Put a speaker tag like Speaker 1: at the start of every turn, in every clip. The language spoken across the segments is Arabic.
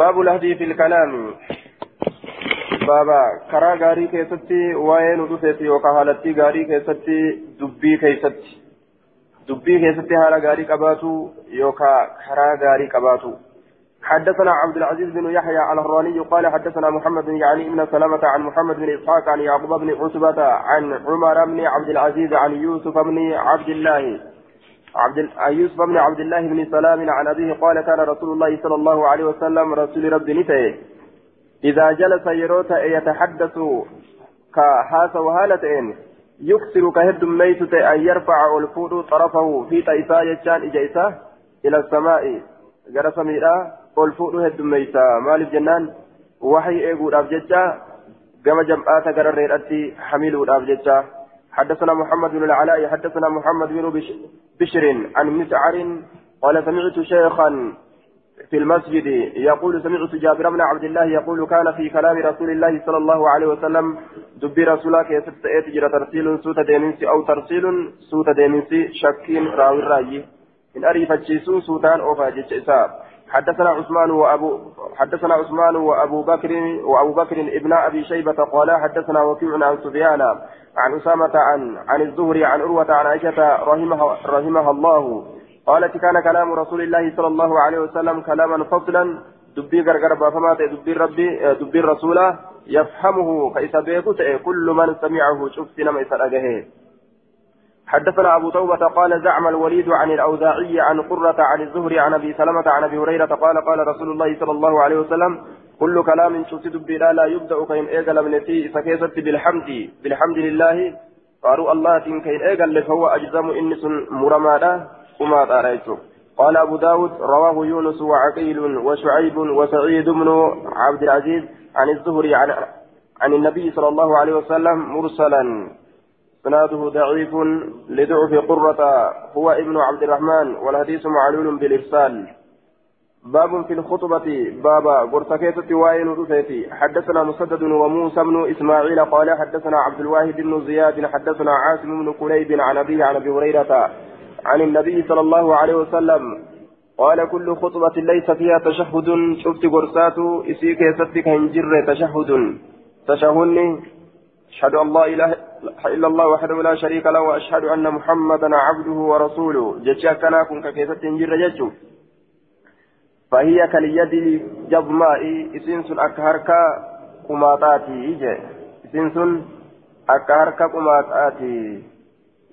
Speaker 1: باب الهدي في الكلام. بابا كرا غاري كيستي وين ودوسيتي وكهالتي غاري كيستي دبي كيستي. دبي كيستي هالا غاري كباتو يوكا كرا غاري كباتو. حدثنا عبد العزيز بن يحيى الهراني قال حدثنا محمد يعني ابن سلامة عن محمد بن إسحاق عن يعقوب بن عتبة عن عمر بن عبد العزيز عن يوسف بن عبد الله. عبد يوسف بن عبد الله بن سلام عن أبيه قال كان رسول الله صلى الله عليه وسلم رسول رب نته إذا جلس يروت يتحدث كهاس وهالتين يكسر كهد ميت أن يرفع الفود طرفه في تيسا يجان إجيسا إلى السماء. جرى سميرا الفود هد ميتا مالك جنان وحي إيقود أبججا كما جمعات الرئة حميل أبججا. حدثنا محمد بن العلاء حدثنا محمد بن بشر عن مسعر قال سمعت شيخا في المسجد يقول سمعت جابر بن عبد الله يقول كان في كلام رسول الله صلى الله عليه وسلم دبي رسولك يسبت تجرى ترسيل سوت ديمنسي أو ترسيل سوت ديمنسي شكين راوي الراجي إن اريف الجيسو سوتان أو فاجج حدثنا عثمان وأبو حدثنا عثمان وأبو بكر وأبو بكر ابن أبي شيبة قال حدثنا وكيع عن سفيان عن أسامة عن عن الزهري عن عروة عن عائشة رحمها رحمها الله قالت كان كلام رسول الله صلى الله عليه وسلم كلاما فصلا دبي غرغر بافما دبي ربي دبي الرسول يفهمه كيس كل من سمعه شفت نما يسرقه حدثنا أبو توبة قال زعم الوليد عن الأوزاعي عن قرة عن الزهري عن أبي سلمة عن أبي هريرة قال قال رسول الله صلى الله عليه وسلم كل كلام شتت بلا لا يبدأ كين إيجل من في سكيست بالحمد بالحمد لله قالوا الله كين إيجل فهو أجزم إنس مرمادا وما تاريته قال أبو داود رواه يونس وعقيل وشعيب وسعيد بن عبد العزيز عن الزهري عن عن النبي صلى الله عليه وسلم مرسلا. سناده ضعيف لضعف قرة هو ابن عبد الرحمن والحديث معلول بالإرسال. باب في الخطبة بابا برتكيتة وائل رسيتي حدثنا مسدد وموسى بن إسماعيل قال حدثنا عبد الواحد بن زياد حدثنا عاصم بن كليب عن أبيه عن أبي هريرة عن النبي صلى الله عليه وسلم. قال كل خطبة ليس فيها تشهد شفت قرسات إسيك يستك هنجر تشهد. تشهدني أشهد أن لا إله إلا الله وحده لا شريك له وأشهد أن محمدا عبده ورسوله. جتشا كنا كن كيست جر جتشو. فهي كاليد جبماء إسنس أكهركا قماطاتي إسنس أكهركا قماطاتي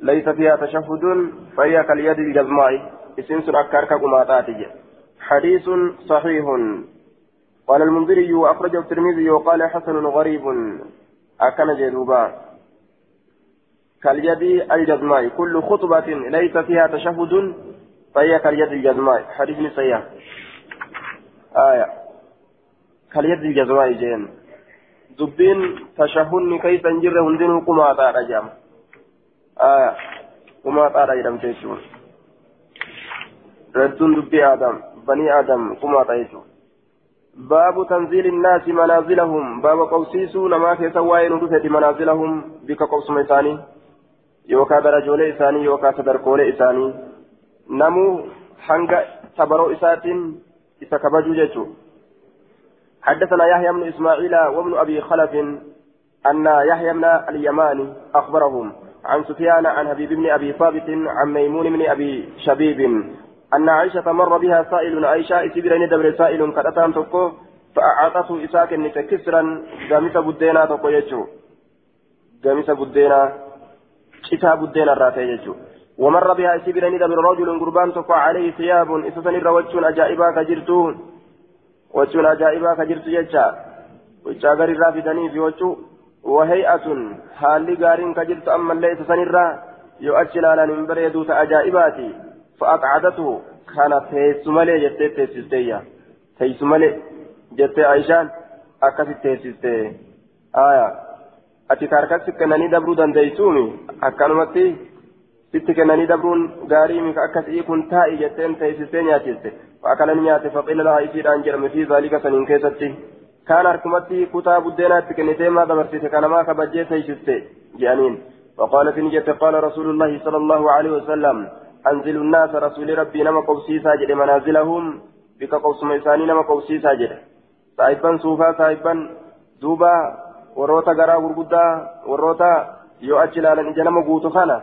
Speaker 1: ليس فيها تشهد فهي كاليد الجزماء إسنس أكهركا قماطاتي حديث صحيح. قال المنذري وأخرجه الترمذي وقال حسن غريب. أكن جدوبا كاليد الجزماء كل خطبة ليس فيها تشهد فهي كاليد الجزماء حديث صحيح. آية. كاليد الجزماء جين. دبين تشهد كيف نجر هندن قما تارا جام. آية. قما تارا جام تيشون ردون دبي آدم. بني آدم قما تيشون باب تنزيل الناس منازلهم. باب قوسيسو نما في سواين رفت منازلهم. بك قوس ميساني. يوكا درجول إساني يوكا صدركول إساني. نمو حنق تبرو إساتين. إسا كبجو جيتو. حدثنا يحيى بن إسماعيل وابن أبي خلف أن يحيى بن اليماني أخبرهم عن سفيان عن حبيب بن أبي ثابت عن ميمون بن أبي شبيب أن عائشة مر بها سائل عائشة إسبرين دبر سائل قد أتام تقو فأعطته إساك كسرا قامس بدينا تقو يجو. قامس بدينا كتاب بدينا الراتي يجو. ومر بها إسبرين دبر رجل قربان تقو عليه ثياب إسسن الروجون أجائبا كجرتون وجون أجائبا كجرت يجا. وجاغر الرافدني في وجو. وهيئة حالي قارين كجرت أما اللي إسسن الرا. يؤجل على منبر يدوت أجائباتي. فأقعدته كانت تيسمالي جتة تيسستيا تيسمالي جتة عيشان أكاسي تيسستي آية أتي كاركاسي كناني دبرو دنديسومي أكانومتي sitti kennanii dabruun gaarii mika akkasii kun taa'i jetteen teessistee nyaachiste fa'akalan nyaate faqila lahaa isiidhaan jedhame fi zaalika saniin keessatti kaan harkumatti kutaa buddeenaatti kennitee maa dabarsite kanamaa kabajjee teessiste jedhaniin وقالت نجت قال رسول الله صلى الله عليه وسلم أنزل الناس رسول ربي نما قوسيسا جد منازلهم بك قوس ميساني نما قوسيسا جد. saahibban suufaa saahibban duuba warroota garaa gurguddaa warroota yoo achi ilaalan ija nama guutu kana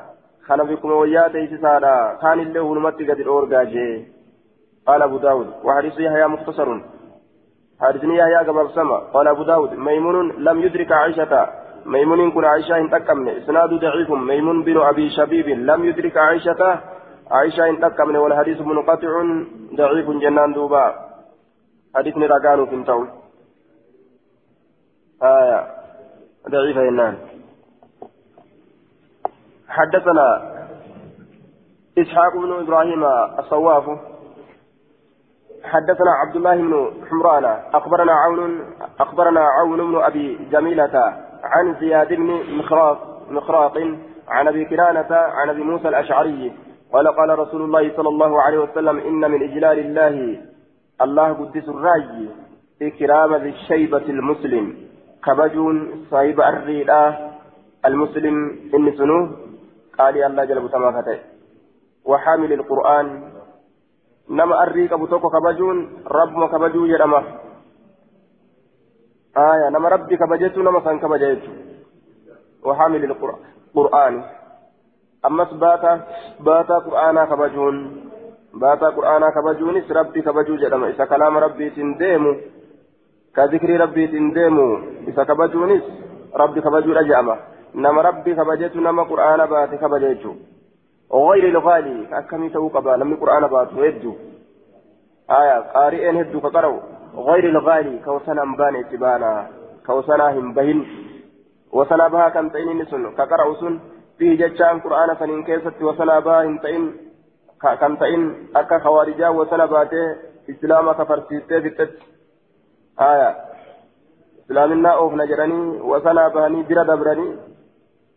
Speaker 1: kana bikkuma wayyaa teeysisaadha kaanillee hulumatti gadi dhoorgaa jee قال أبو داود وحديث يحيى مختصر. حديثني يحيى قبل سما قال أبو داود ميمون لم يدرك عائشة. ميمون كن عائشة إن تكمن إسناد ضعيف. ميمون بن أبي شبيب لم يدرك عائشة. عائشة إن تكمن والحديث منقطع ضعيف جنان دوبا. حديثني رقان في التون آية. ضعيف إنان حدثنا إسحاق بن إبراهيم الصواف. حدثنا عبد الله بن حمران. أخبرنا عون أخبرنا عون بن أبي جميلة عن زياد بن مخراق مخراق عن أبي كنانة عن أبي موسى الأشعري. قال قال رسول الله صلى الله عليه وسلم إن من إجلال الله الله قدس الرأي إكرام ذي الشيبة المسلم كبجون صاحب الريدة المسلم إن سنوه قال الله جل وعلا وحامل القرآن. arrii qabu tokko kabajuun rabbuma kabajuu jedhama aya nama rabbi kabajetu nama san kabaja jechu وحامل القرآن. أمس باتا باتا قرآنا كبجون باتا قرآنا كبجونس ربي كبجو جدما إذا كلام ربي تنديمو كذكر ربي تنديمو إذا كبجونس ربي كبجو رجعما نما ربي كبجت نما قرآن بات كبجيتو وغير الغالي كأكمي توقبا لم القرآن باتو هدو آية قارئين هدو كقروا غير الغالي كوسنا مبان اتبانا كوسنا هم بهن. وسنا بها كم تئن نسن كقرأوا سن. فيه جتشان قرآن سنين كيست وسنا بها هم تئن أكا خوارجا وسنا باته إسلاما كفرسيته بتت آية إسلامنا أوفنا جراني وسنا بهني برا دبراني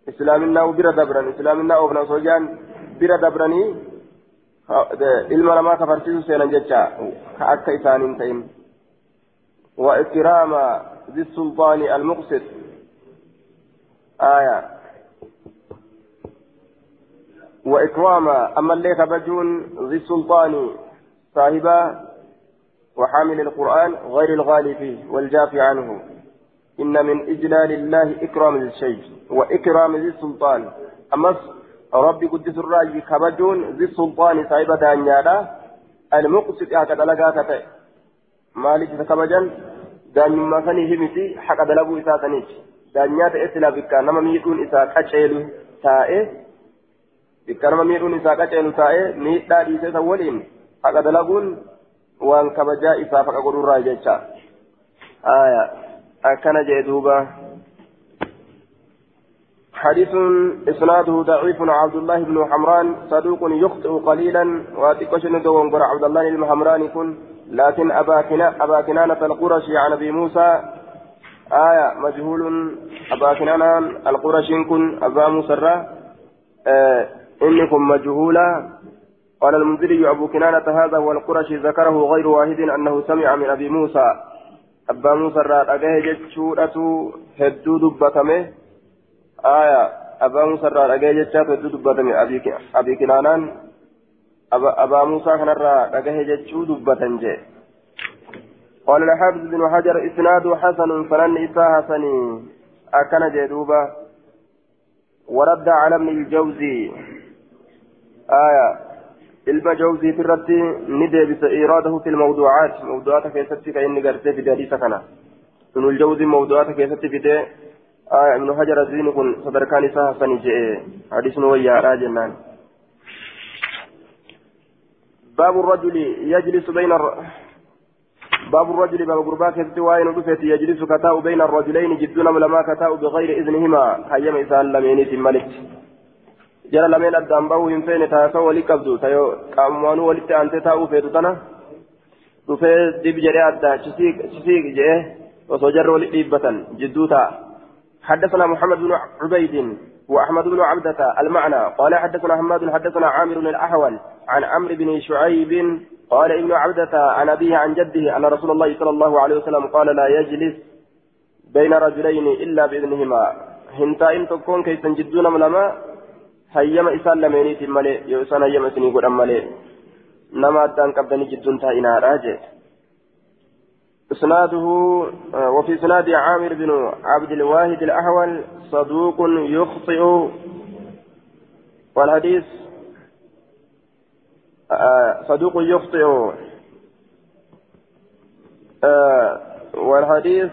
Speaker 1: إسلامنا وبرا دبران إسلامنا أوفنا سوجان bira dabranii ilma namaa kafarsiisu seenan jecha ka akka isaaniin ta'in. وإكرام ذي السلطان المقسط آية وإكرام أما اللي كبجون ذي السلطان صاحبا وحامل القرآن غير الغالي فيه والجافي عنه. إن من إجلال الله إكرام الشيء وإكرام ذي السلطان. أما ربي قدس الراجي كبجون ذي السلطان صاحب دانيالا. المقسط هكذا لقا كتئ مالك كبجن. دانيما سني همتي حق دلبو إسا سنيش دانيات إسلا بكا. نما ميدون إسا كتشيلو تائه. بكا نما ميدون إسا كتشيلو تائه ميدا ديسة سولين حق دلبون وان كبجا إسا فقا قرور راجي آية أكنا جئدوبا حديث إسناده ضعيف عبد الله بن حمران صدوق يخطئ قليلا واتقشن دوون عبد الله بن حمران يكون لكن أبا, كنا أبا كنانة القرشي عن أبي موسى آية مجهول أبا كنانة القرشي كن أبا موسى آه إنكم مجهولا قال المنذري أبو كنانة هذا هو ذكره غير واحد أنه سمع من أبي موسى. أبا موسى أجاه جتشورة هدو دبتمه. آية أبا موسى أجاه جتشات هدو دبتمه. أبي كنانان أبا موسى كان رأى جتشو دبة جي قال الحافظ بن حجر إسناد حسن فلن إساء حسني أكن جدوبة ورد على ابن الجوزي. آية ilma jawzii irratti ni deebisa iraadahu fi mawduucaat mawduucaata keessatti kan inni gartee fide hadiisa kana ibnul jawzii mawduucaata keessatti fide ibnu hajar aziini kun sadarkaan isaa hasani je'e hadiisni wayyaadhaa jennaan باب الرجل يجلس بين الر... باب الرجل باب غربا كيفتي وين يجلس كتاء بين الرجلين جدون لما كتاء بغير إذنهما هيم إسان لمينيت الملك جرى لمن أدام باو ينفين تاسا ولي كبدو تيو قاموانو ولي تأنت تاو فيتو تنا دفت دب جري أدى شسيك شسيك جيه وصجر ولي ديبة جدوتا حدثنا محمد بن عبيد وأحمد بن عبدة المعنى قال حدثنا حماد حدثنا عامر بن الأحول عن عمرو بن شعيب قال ابن عبدة عن أبيه عن جده أن رسول الله صلى الله عليه وسلم قال لا يجلس بين رجلين إلا بإذنهما هنتا إن تكون كي تنجدون ملما هيما إسان لمينيت ملي يوسان هيما سني قد ملي نما أدان قبضني جدون تائنا راجع إسناده وفي إسناد عامر بن عبد الواحد الأحول صدوق يخطئ والحديث صدوق يخطئ والحديث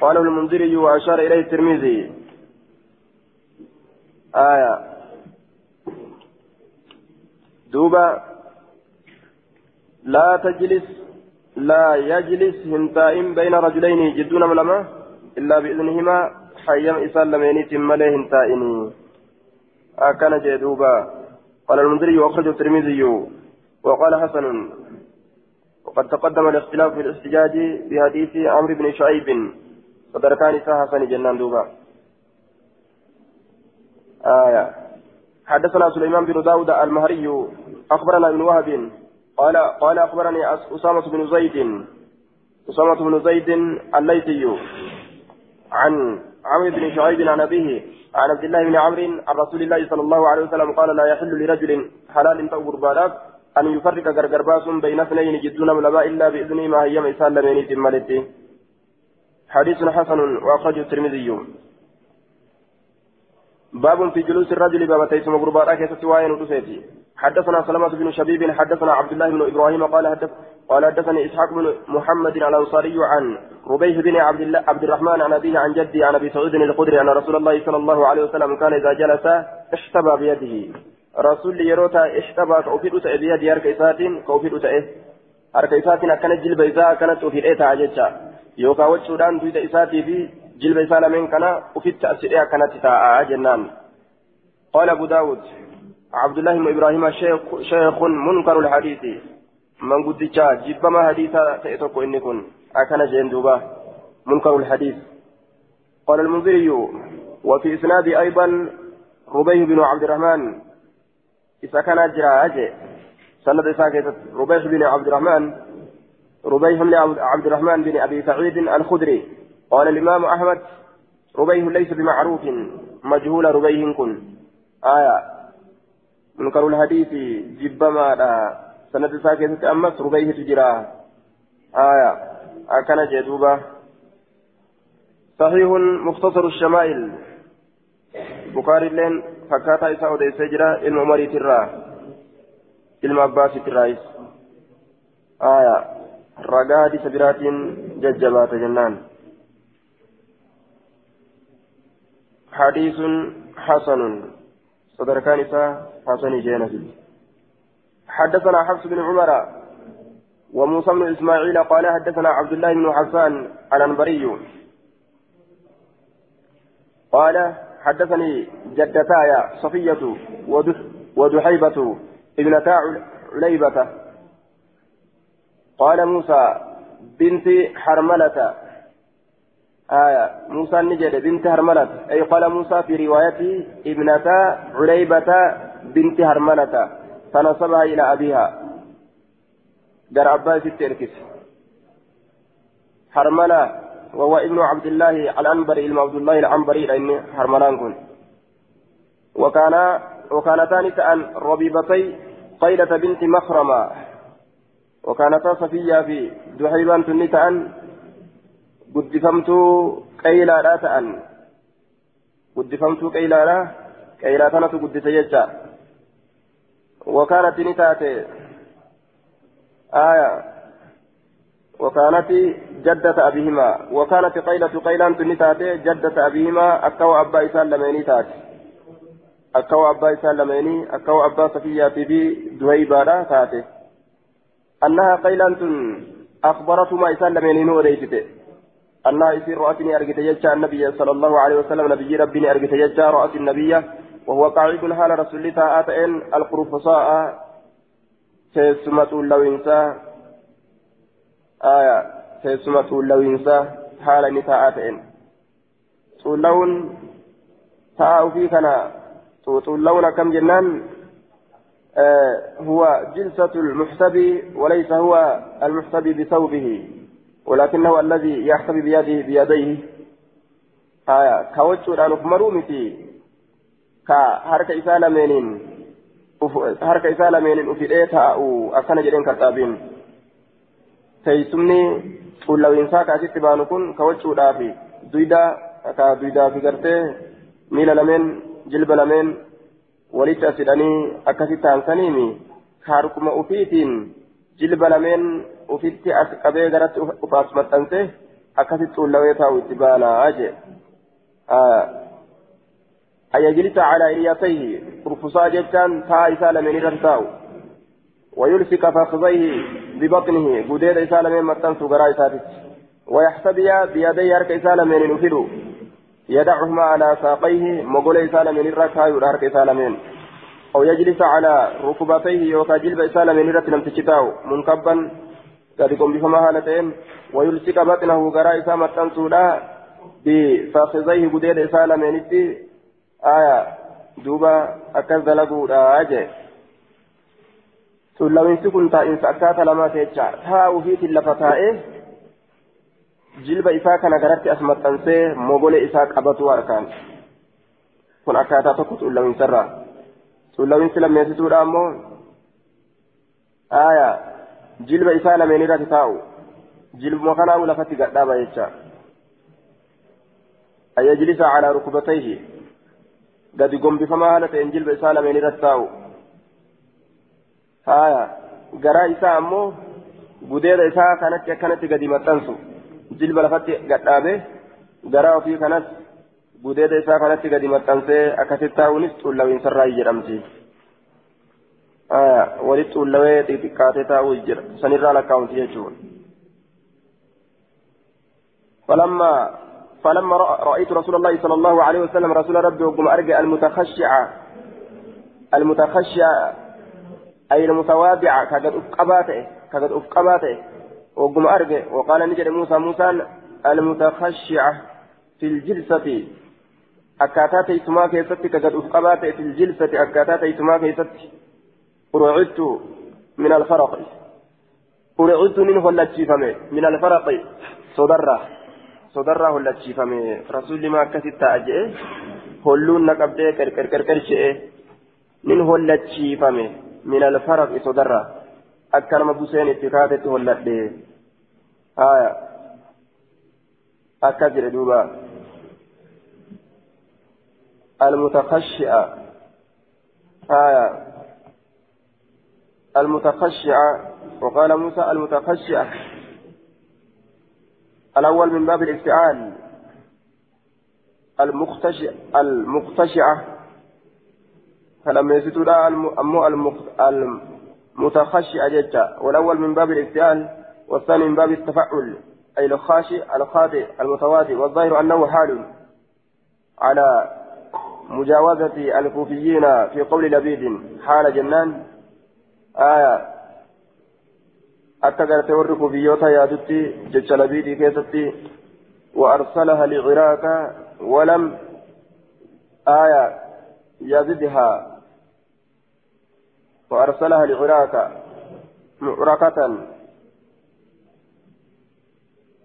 Speaker 1: قاله المنذري وأشار إليه الترمذي آية دوبا لا تجلس لا يجلس هنتائم بين رجلين جدون ملما إلا بإذنهما حيم إسال لميني تملي هنتائني أكن جدوبا قال المنذري وأخرجه الترمذي وقال حسن وقد تقدم الاختلاف في الاحتجاج بحديث عمرو بن شعيب صدركان حسن جنان دوبا آية حدثنا سليمان بن داود المهري أخبرنا ابن وهب قال قال أخبرني أسامة بن زيد أسامة بن زيد الليثي عن عمرو بن شعيب عن أبيه عن عبد الله بن عمرو عن رسول الله صلى الله عليه وسلم قال لا يحل لرجل حلال تأور بالات أن يفرق غرغر باس بين اثنين جدون علماء إلا بإذن ما هي مثال لمن تمالتي حديث حسن وأخرجه الترمذي. باب في جلوس الرجل باب تيسم غرباء كيست وين ودسيتي حدثنا سلمة بن شبيب حدثنا عبد الله بن إبراهيم قال حدث قال حدثني إسحاق بن محمد الأنصاري عن ربيح بن عبد الله عبد الرحمن عن أبيه عن جدي عن أبي سعيد الخدري أن رسول الله صلى الله عليه وسلم كان إذا جلس اشتبى بيده. رسول يروتا اشتبى كوفيد بيد يرك إسات كوفيد إيه؟ akkana jilba isaa akkanatti ofi dheetaa jecha yookaan wachuudhaan duwida isaatii fi jilba isaa lameen kana ofitti as hidhee akkanatti taa'aa jennaan. قال أبو داود عبد الله بن إبراهيم شيخ, شيخ منكر الحديث. من قد جبما حديثا تأتوك إني كن أكن جندوبا منكر الحديث. قال المنذري وفي إسناد أيضا ربيه بن عبد الرحمن. إذا كان أجرى أجي. سند ساكت ربيح بن عبد الرحمن. ربيح بن عبد الرحمن بن أبي سعيد الخدري. قال الإمام أحمد ربيح ليس بمعروف. مجهول ربيح كن آية. منكر الحديث جبما لا سند ساكت أمس ربيح تجرى آية أكن جدوبة صحيح مختصر الشمائل بخاري لين فكاتا إساء وديس جرى إلما مري ترى إلما أباس ترايس آية رقا حديث برات ججبات جنان حديث حسن صدر كان حسن جينة حدثنا حفص بن عمر وموسى بن إسماعيل قال حدثنا عبد الله بن حسان الأنبري. قال حدثني جدتايا صفية ودحيبة ابنتا عليبة. قال موسى بنت حرملة آية. موسى نجد بنت هرملة. أي قال موسى في روايته ابنتا عليبة بنت هرملة. فنسبها إلى أبيها. در عباس التركس هرملة وهو ابن عبد الله العنبري ابن عبد الله العنبري لأن هرملان كن. وكان وكانتان تأن ربيبتي قيلة بنت مخرمة. وكانتا صفية في دحيبان تنتأن guddifamtuu qaylaadhaa ta'an. Guddifamtuu qaylaadhaa qaylaa tanatu guddise jecha. Wakaanatti ni taate. آية وكانت جدة أبيهما وكانت قيلة قيلان تنتات جدة أبيهما أكو أبا إسان لميني تات أكو أبا إسان لميني أكو أبا صفية بي دهيبالا تات أنها قيلان أخبرتما إسان لميني نوريتي أنها يصير رأتني أرجت يجا النبي صلى الله عليه وسلم نبي ربني أرجت يجا رأت النبي وهو قاعد حال رسول الله آتين القرفصاء تسمة اللوينسا آية تسمة اللوينسا حال نساء آتين تولون تاء في كنا تولون كم جنان آه هو جلسة المحتبي وليس هو المحتبي بثوبه. ولكنه الذي يحتمي بيده بيديه آية كوجه الآن مرومتي كهرك إسالة منين harka isaa lameenin ufidhee taa'u akkana jedheen kaxaabiin teeysumni tuullawinsaa kaasitti baanu kun ka wachuudhaafi duydaa ka duydaafi gartee miila lameen jilba lameen walitti as hidhanii akkasitti aansaniimi harkuma ufiitiin jilba lameen ufitti as qabee garatti ufaas maxxanse akkasitti tuullawee taa'u itti baanaa jee. أيجلس على إلياتيه رفصا جتان تا إسالة من رتاو ويلصق فخذيه ببطنه قدير إسالة من متن سقراء ساتت ويحتبي بيدي أرك إسالة من نفلو يدعهما على ساقيه مقول إسالة من الركا يرارك إسالة من أو يجلس على ركبتيه يوكا جلب إسالة من رت لم تشتاو منكبا يقوم بفما هالتين ويلصق بطنه قراء إسالة متن سودا بفخذيه قدير إسالة من aya duuba akkas dalaguudha jee tullawinsi kun taa'insa akkaata lamaa jecha taa'u fiitiin lafa taa'ee jilba isaa kana garatti as maxxansee mogole isaa qabatu harkaan kun akkaataa tokko tullawinsarraa sun laminsi ammoo aya jilba isaa lameen irratti taa'u jilbuma kanaamu lafatti gadhaaba jecha ayyajlisa calaa rukubatayhi gadi gombifamaa haala ta'een jilba isaa lameen irratti taa'u aya garaa isaa ammoo gudeeda isaa kanatti akkanatti gadi maxxansu jilba lafatti gadhaabe garaa ofii kanas gudeeda isaa kanatti gadi maxxansee akkasitti taa'uunis xuullawiinsarraa jedhamti haya walitti xuullawee xixiqqaatee taa'uu jira sanirraa lakkaa'umti jechuudha فلما فلما رأيت رسول الله صلى الله عليه وسلم رسول ربي وقم أرجع المتخشعة المتخشعة أي المتواضعة كقد أفقباته كقد أفقباته وقم أرجع وقال نجد موسى موسى المتخشعة في الجلسة أكاتا تيسما كيستي كقد أفقباته في الجلسة أكاتا تيسما كيستي أرعدت من الفرق أرعدت منه من الفرق صدره sodarraa hollachiifame rasuulli maa akkasitti ta'a je'e holluun na qabdee qarqarqarqar je'e nin hollachiifame min alfaraqi sodarraa akka nama buseen itti kaatetti holladhe haya akkas jedhe duuba المتخشئة آية. المتخشعة. وقال موسى المتخشعة. الأول من باب الافتعال المختشع المختشعة. فلما يزيدوا أمو المتخشع جدا. والأول من باب الافتعال والثاني من باب التفعل. أي الخاشع الخاطئ المتواضع. والظاهر أنه حال على مجاوزة الكوفيين في قول لبيد حال جنان. آية. akka gartee warri kufiyyoota yaadutti jecha labiidii keessatti وأرسلها لعراك ولم. آية. يزدها. وأرسلها لعراك معركة.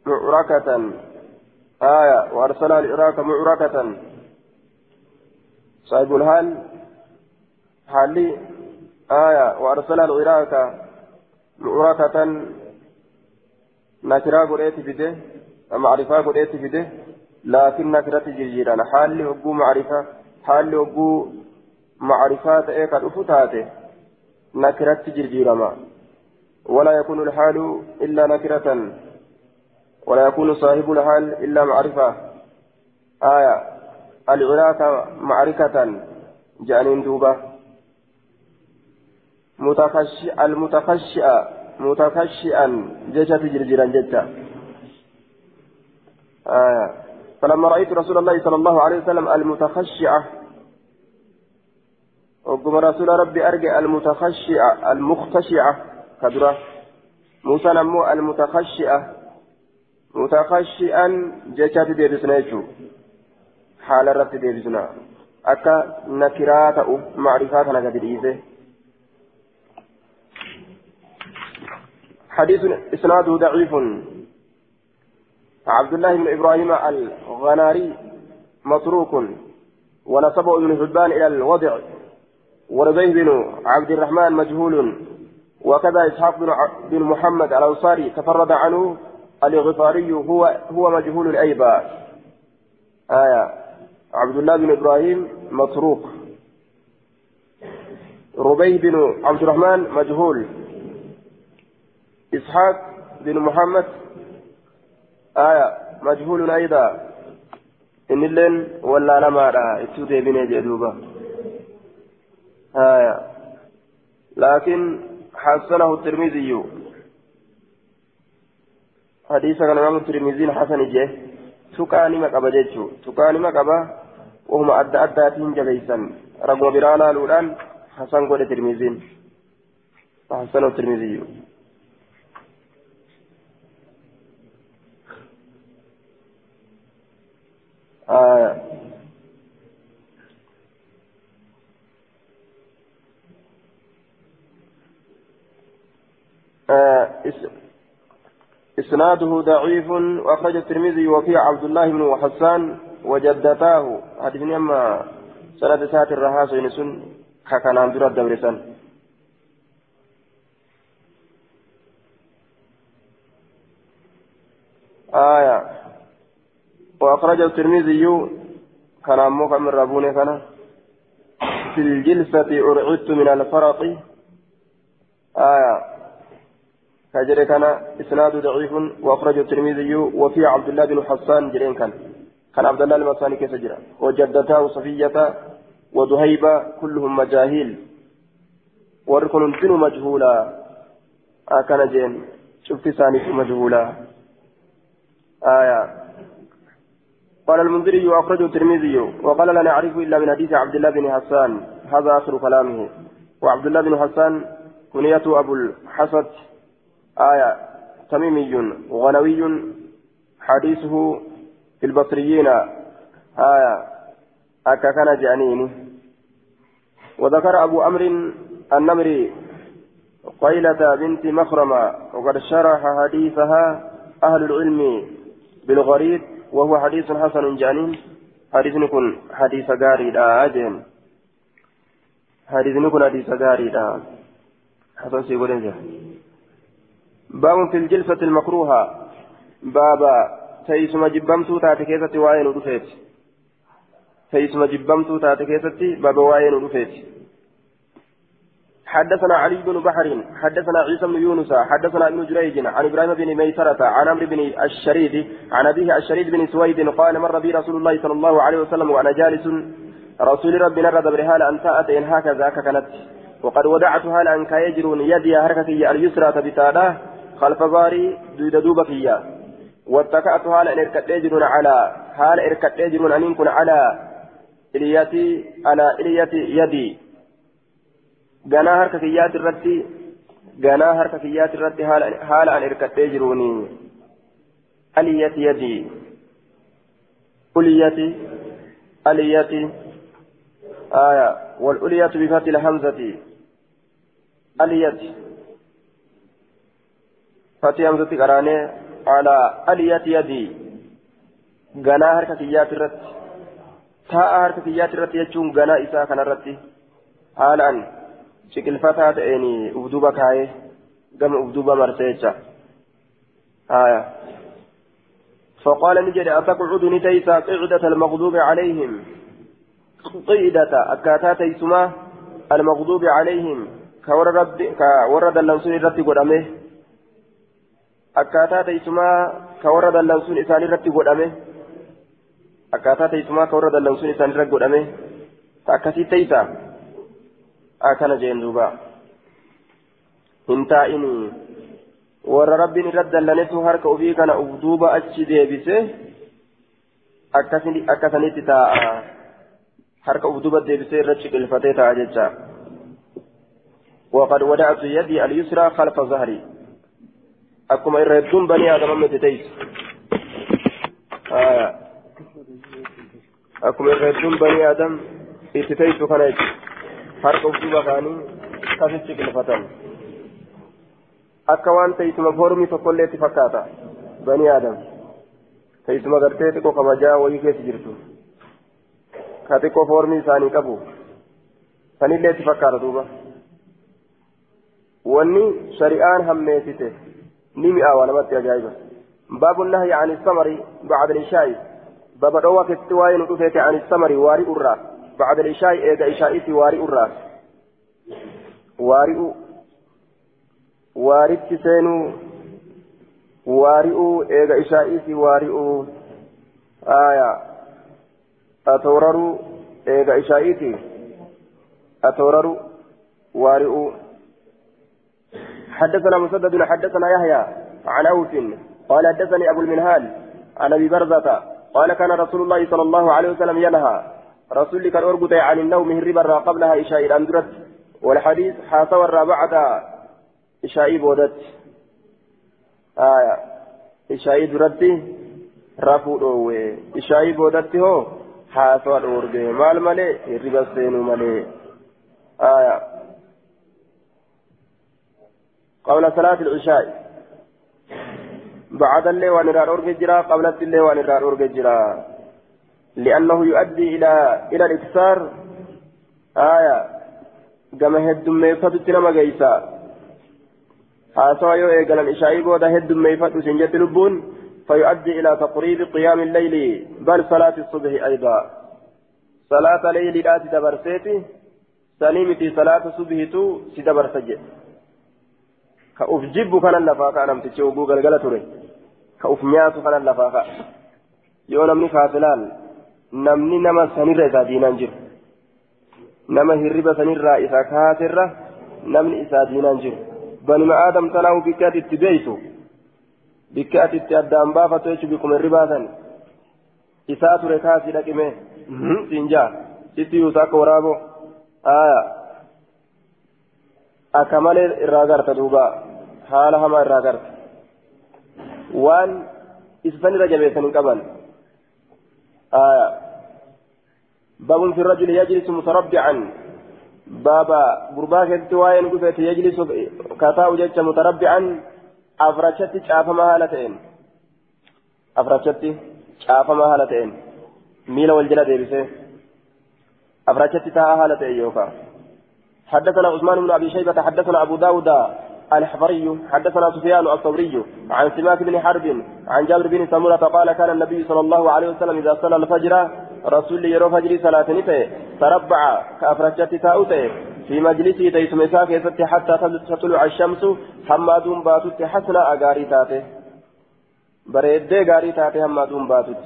Speaker 1: معركة. آية. وأرسلها لعراك معركة. صاحب الهال حالي آية وأرسلها لعراك معركة نكرا قريت فيده معرفة قريت فيده لكن نكرة جرجيران حال وقو معرفة حال وقو معرفة إيكا الأفتاته نكرة جرجيرما ولا يكون الحال إلا نكرة. ولا يكون صاحب الحال إلا معرفة. آية. العراك معركة جانين دوبة. متخشئ المتخشئ متخشئا جيشة جرجرا جتا آه. فلما رأيت رسول الله صلى الله عليه وسلم المتخشعة وقم رسول ربي أرجع المتخشعة المختشعة كدرة. موسى نمو المتخشعة متخشئا جيشة ديبسنا يجو حال الرب ديبسنا أكا نكرات معرفات نقدر إيزه حديث إسناده ضعيف عبد الله بن إبراهيم الغناري متروك ونسبه ابن حبان إلى الوضع وربيه بن عبد الرحمن مجهول وكذا إسحاق بن محمد الأنصاري تفرد عنه الغفاري هو هو مجهول الأيبة آية عبد الله بن إبراهيم متروك ربي بن عبد الرحمن مجهول. إسحاق بن محمد. آية مجهول أيضا. إن اللين ولا لما رأى إتوتي بن جدوبة آية. لكن حسنه الترمذي. حديث كان الترمذي حسن جه تكاني ما قبا جيتشو. تكاني ما قبا وهم أدى أداتين جبيسا رقم برانا لولان حسن قول الترمذي حسنه الترمذي آه. آه. إسناده ضعيف وأخرج الترمذي وفي عبد الله بن حسان وجدتاه. حديث أما سنة سات الرهاس ينسون كان عندنا الدبرسان آية. وأخرج الترمذي كان أمك من ربوني كان في الجلسة أرعدت من الفرط. آية. فجر كان إسناد ضعيف وأخرج الترمذي وفي عبد الله بن حسان جرين كان. كان عبد الله المساني كيف جرى وجدتاه صفية ودهيبة كلهم مجاهيل وركن سن مجهولا كان جين شفت ثاني مجهولا آية قال المنذري وأخرجه الترمذي. وقال لا نعرف إلا من حديث عبد الله بن حسان. هذا آخر كلامه. وعبد الله بن حسان كنيته أبو الحسد. آية تميمي غنوي. حديثه البصريين آية أكا كان جانين. وذكر أبو أمر النمري قيلة بنت مخرمة وقد شرح حديثها أهل العلم بالغريب وهو حديث حسن جانين. حديث نكون حديث غاري أجن. حديث نكون حديث غاري حسن سيقول باب في الجلسة المكروهة. بابا تيسما جبمتو تاتي كيستي وين ودفيت تيسما جبمتو تاتي كيستي بابا وين ودفيت حدثنا علي بن بحر حدثنا عيسى بن يونس حدثنا ابن جريج عن إبراهيم بن ميسرة عن عمرو بن الشريد عن أبيه الشريد بن سويد قال مر بي رسول الله صلى الله عليه وسلم وأنا جالس رسول ربنا رد برهال أن تأت إن هكذا كانت وقد ودعتها لأن كيجرون يدي حركتي اليسرى تبتادا خلف ظهري دويد دوبك اياه واتكأتها لأن اركت على حال اركت ان كن على اليتي على اليتي يدي kiyyaati irratti ganaa harka kiyyaati irratti haala an hirkadhee jiruuni aliyati yadii uliyati aliyati آية والألية بفتح الهمزة ألية فتح همزة قراني على ألية يدي. غنا حركة كيات الرت تاء حركة كيات الرت يجون غنا إساء كان الرت حالا shiqilfataa ta'een ufduuba kaayee gama ufduuba marsee jecha آية. فقال نجد أتقعد نتيسا قعدة المغضوب عليهم؟ قيدة أكاتا تيسما المغضوب عليهم. كور رب كورد اللنسون الرتي قدامه أكاتا تيسما كورد اللنسون إساني الرتي قدامه أكاتا تيسما كورد اللنسون إساني الرتي قدامه تأكسي تيسا akkana jeen duuba hin taa'inii warra rabbiin irra dallanetu harka ofii kana uf duuba achi deebise akkasanitti taa'a harka uf duuba deebisee irra ciqilfatee taa'a jecha وقد ودعت يدي اليسرى خلف ظهري أكما إردون بني آدم من تتيس آه. أكما إردون بني آدم تتيس كان harka ufduuba kaanii kasitti qilfatan akka waan teessuma foormii tokkollee itti fakkaata bani aadam teessuma gartee xiqqoo kabajaa wayii keessa jirtu ka xiqqoo foormii isaanii qabu sanillee itti fakkaata duuba wanni shari'aan hammeessite ni mi'aawa namatti ajaa'iba باب النهي عن الثمر بعد العشاء. باب روى كتواين رفيت عن الثمر واري أرى بعد العشاء إيجا إشائي واري أرى واري واري تسينو. واري إيجا إشائي واري آية. أتورروا إيجا إشائي أتورروا واري حدثنا مسدد حدثنا يحيى عن أوس قال حدثني أبو المنهال عن أبي برزة قال كان رسول الله صلى الله عليه وسلم ينهى. رسول كان أرقد عن النوم هربا قبلها إشاء الأندرت والحديث حاسوا الرابعة إشاء بودت. آية إشاء درتي رفو إشاء بودت هو حاسوا الأورد مال مالي هربا سينو مالي. آية قبل صلاة العشاء. بعد اللي وان الرار جرا قبل اللي وان الرار جرا. لأنه يؤدي إلى إلى الإكثار آية. كما هدم ميفت نما جيسا. حاسوا يو إيقال الإشاء بودا هدم ميفت سنجت لبون فيؤدي إلى تقريب قيام الليل. بل صلاة الصبح أيضا. صلاة ليل لا تدبرسيتي سليمتي صلاة الصبح تو تدبرسجي كأف كان ka'a yoo namni kaafilaan namni nama sanirra isaa diinaan jiru nama hirriba sanirraa isa kaaserra namni isaa diinaan jiru banima aadam tanaahu bikka ati itti beeytu bikka ati itti addaan baafatu jechuun bikkuma hirribaa san isaa ture kaasii dhaqime siinjaa sitti yuusa akka waraaboo aayaa akka malee irraa garta duuba haala hamaa irraa garta. Waan isa sanirra jabeessan qaban. باب في الرجل يجلس متربعا بابا غربا كنت وين قفت يجلس كتاو جج متربعا أفرشت شافما هالتين أفرشت شافما هالتين ميلا والجلد يبسه أفرشت تاها هالتين يوكا حدثنا عثمان بن أبي شيبة حدثنا أبو داود الحفري حدثنا سفيان الثوري عن سماك بن حرب عن جابر بن سمرة قال كان النبي صلى الله عليه وسلم إذا صلى الفجر رسول يرو فجر صلاة نته تربع كأفرجت تاؤته في مجلسه تيسم ساكي حتى تطلع الشمس حمادون باتت حسنا أغاري تاته. بريد غاري تاته حمادون باتت.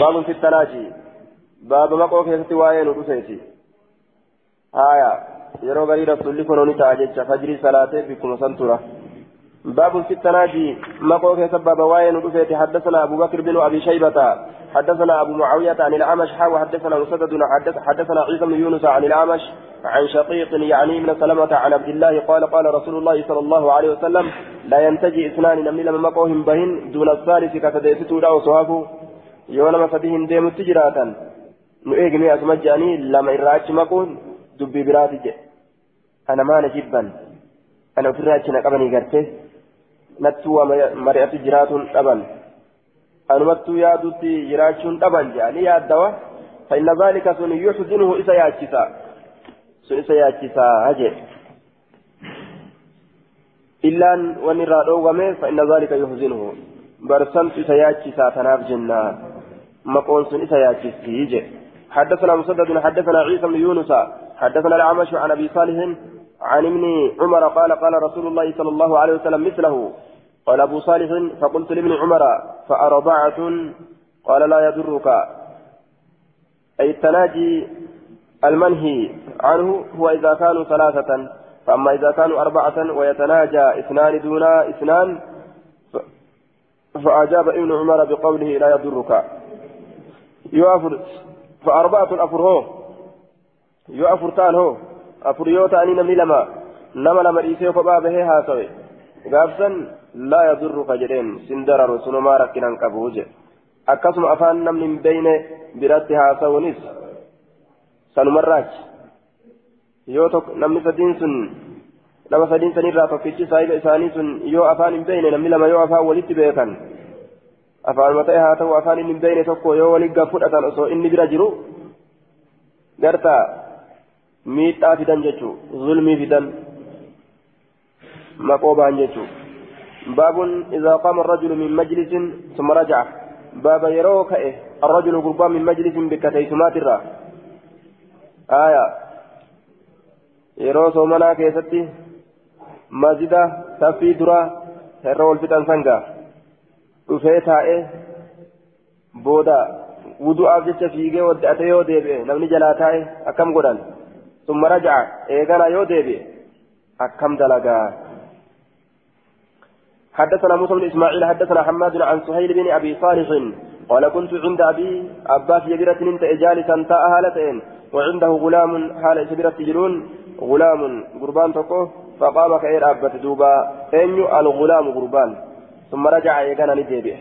Speaker 1: باب في التناجي باب مقو كيستي وين ودسيتي آية. Yeroo garii rasuulli kunuuni ta'a jecha fajrii salaatee bikkuma san باب في التناجي مقوك سبب واين ودفيت حدثنا أبو بكر بن أبي شيبة حدثنا أبو معاوية عن الأعمش حا حدثنا مسدد حدث حدثنا عيسى بن يونس عن الأعمش عن شقيق يعني من سلمة عن عبد الله قال قال رسول الله صلى الله عليه وسلم لا ينتجي اثنان نمني لما مقوهم بهن دون الثالث كتديستو لا وصهافو يونما فديهم ديم التجراتا نؤيقني أسمجاني لما إراج مقون دبي براتي أنا ما نجيبا. أنا في الراجل قبني قرته نتوى مرئة جرات أبن أنا متو يادوتي جراتشون أبن جاني يا الدواء فإن ذلك سن يحزنه إسا ياتشسا سن إسا ياتشسا هجي. إلا وأن رادوغمه فإن ذلك يحزنه. برسمت إسا ياتشسا تناف جنة. مقون سن إسا ياتشسي حدثنا مسدد حدثنا عيسى بن يونس. حدثنا الأعمش عن أبي صالح عن ابن عمر قال قال رسول الله صلى الله عليه وسلم مثله قال أبو صالح فقلت لابن عمر فأرضعة قال لا يضرك. أي التناجي المنهي عنه هو إذا كانوا ثلاثة فأما إذا كانوا أربعة ويتناجى اثنان دون اثنان فأجاب ابن عمر بقوله لا يضرك. يؤفر فأربعة أفر هو يؤفر تان هو afur yoo ta'anii namni lama nama lama dhiisee kophaa bahee haasawe gaafsan laa yadurruka jedheen sin dararu sunumaa rakkinan qabu jedhe akkasuma afaan namni hin beeyne biratti haasawunis sanumarraachi yoo namni sadiin sun nama sadiin sanirraa tokkichi saahiba isaanii sun yoo afaan hin beeyne namni lama yoo afaan walitti beekan afaanuma ta'e haa ta'u afaan inni hin beeyne tokko yoo walitti fudhatan osoo inni bira jiru gartaa miidhaa fidan jechuu zulmii fidan maqoo ba'an jechuu باب إذا قام الرجل من مجلس ثم رجع باب يروك إيه الرجل قربان من مجلس بكتيسمات الرا آية يرو سومنا كيستي مسجدة تفي درا هرو الفتن سنغا dhufee taa'ee booda wudu'aaf jecha fiigee wadda'ate yoo deebi'e namni jalaa taa'e akkam godhan raja'a eegana yoo deebi'e akkam dalagaa حدثنا موسى بن إسماعيل حدثنا حماد عن سهيل بن أبي صالح قال كنت عند أبي عباس يبرة إنت جالسا تاء هالتين وعنده غلام حال سبرة تجرون غلام قربان تقو فقام كأير أبت دوبا أين الغلام قربان. ثم رجع يقنا نديبه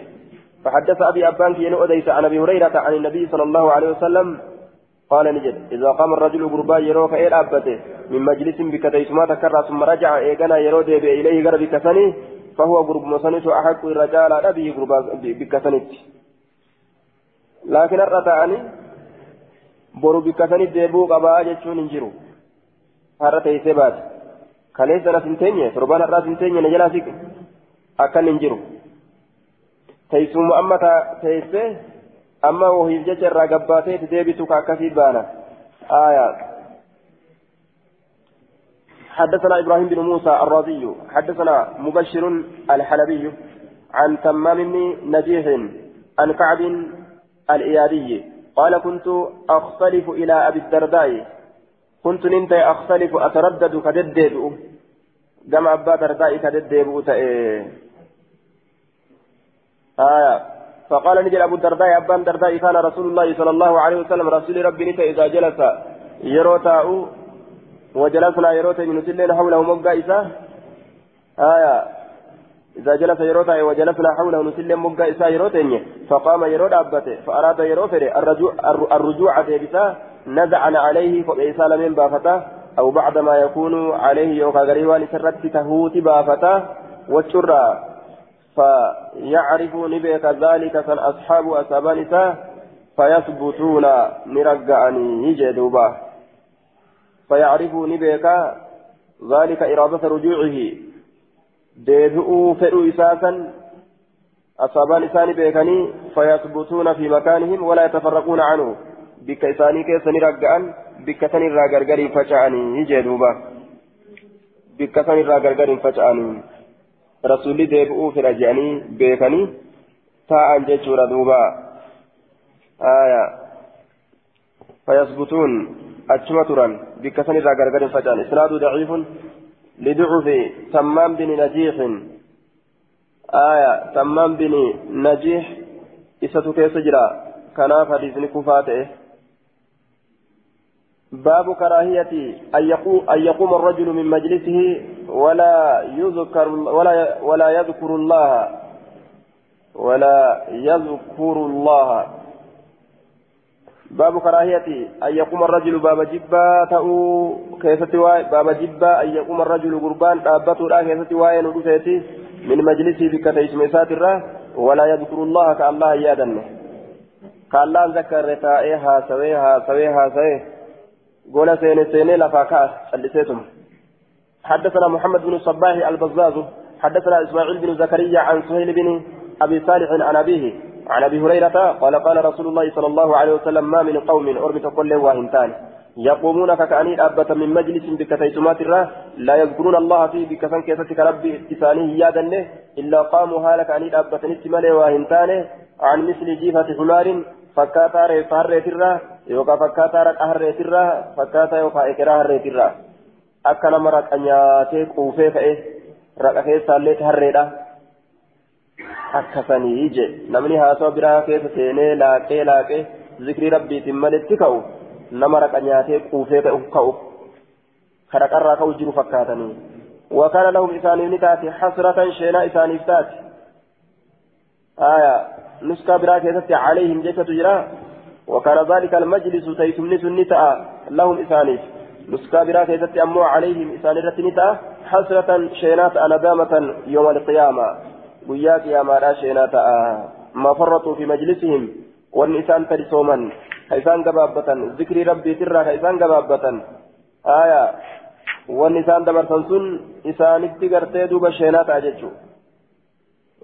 Speaker 1: فحدث أبي أبان في أديس عن أبي هريرة عن النبي صلى الله عليه وسلم قال نجد إذا قام الرجل قربان يروك إير أبته من مجلس بكتيس ما تكرر ثم رجع يقنا يرو ديبه إليه قرب كسني فهو قرب مصنف أحق الرجال أبي لكن الرتاني bikka sanit deebuu qabaa jechuun hin jiru har'a teessee baate kaleessa nas hin teenye torbaan har'aas hin teenye na jalaa siqe akkan hin jiru teessuma amma teessee amma wahiif jecha irraa gabbaatee itti deebitu ka akkasii حدثنا إبراهيم بن موسى الرازي حدثنا مبشر الحلبي عن تمام بن نجيح عن كعب الايادي قال كنت اختلف إلى ابي الدرداء كنت ننت اختلف اتردد كددد جمع ابا درداء كددد آية فقال نجل أبو الدرداء ابان درداء كان رسول الله صلى الله عليه وسلم رسول ربي نتا إذا جلس. يروتاء وجلسنا يروت من سلين حوله مقا إساه آية. إذا جلس يروت وجلسنا حوله نسلين مقا إساه يروت فقام يروت أبته فأراد يروت الرجوع, الرجوع ديبسا نزعنا عليه فإيسال من بافتة. أو بعد ما يكون عليه يوكا غريوان سرت تهوت بافتة. والشرى فيعرف نبيك ذلك كان أصحاب أسابان فيثبتون نرجعني يجدوبا. فيعرفوا نبيك ذلك إرادة رجوعه. ديبئوا فئوا إساسا أصابان إساني بيكني فيثبتون في مكانهم ولا يتفرقون عنه. بك إساني كيسني رقعا بك سني راقرقر فجعني يجدوبا. بك سني راقرقر فجعني. رسولي ديبئوا في رجعني بيكني تاء جيشورا دوبا آية فيثبتون أجمع تران بكسن إذا غرغر فجان إسناد ضعيف لضعف تمام بن نجيح آية تمام بن نجيح إساتو كيس جرا كناف حديث كفاته باب كراهية أن يقوم, الرجل من مجلسه ولا يذكر ولا ولا يذكر الله ولا يذكر الله. باب كراهية أن يقوم الرجل باب جبا تأو واي باب جبا أن يقوم الرجل قربان أبته لا واي نقصيتي من مجلسه بكتيس مسات ولا يذكر الله كالله يادن كالله ذكر رتائها سويها سويها سويه قول سين سين لفاكا حدثنا محمد بن الصباح البزاز حدثنا إسماعيل بن زكريا عن سهيل بن أبي صالح عن أبيه عن أبي هريرة قال قال رسول الله صلى الله عليه وسلم ما من قوم أربط كل واهنتان يقومون ككأني أبة من مجلس بكتيتمات الراه لا يذكرون الله فيه بكفن كيستك ربي اتسانه يادا إلا قاموا هالك أني أبة نتمالي واهنتان عن مثل جيفة حمار فكاتا ريفا الراه رك أهريت الراه فكاتا يوكا إكراه الريت الراه أكنا مرات أن ياتيك أوفي فإيه رك أخيسا الليت هريته akkasanii je namni haasawaa biraa keessa seenee laaqee laaqee zikrii rabbiitiin malitti ka'u nama raqa nyaatee quufee ka'u kadhaqarraa ka'u jiru fakkaatanii. وكان لهم إساني نتاتي حسرة شينا إساني فتاتي آية نسكا براكة عليهم جيشة تجرا وكان ذلك المجلس تيسمني سنتا لهم إساني نسكا براكة أمو عليهم إساني رتنتا حسرة شينات ندامة يوم القيامة ma farraxuu fi majlisihim wanni isaan tadisooman ka isaan gabaabbatan zikrii rabbiitirraa ka isaan gabaabbatan aya wanni isaan dabarsan sun isaanitti gartee duuba sheenaa ta'a jechuu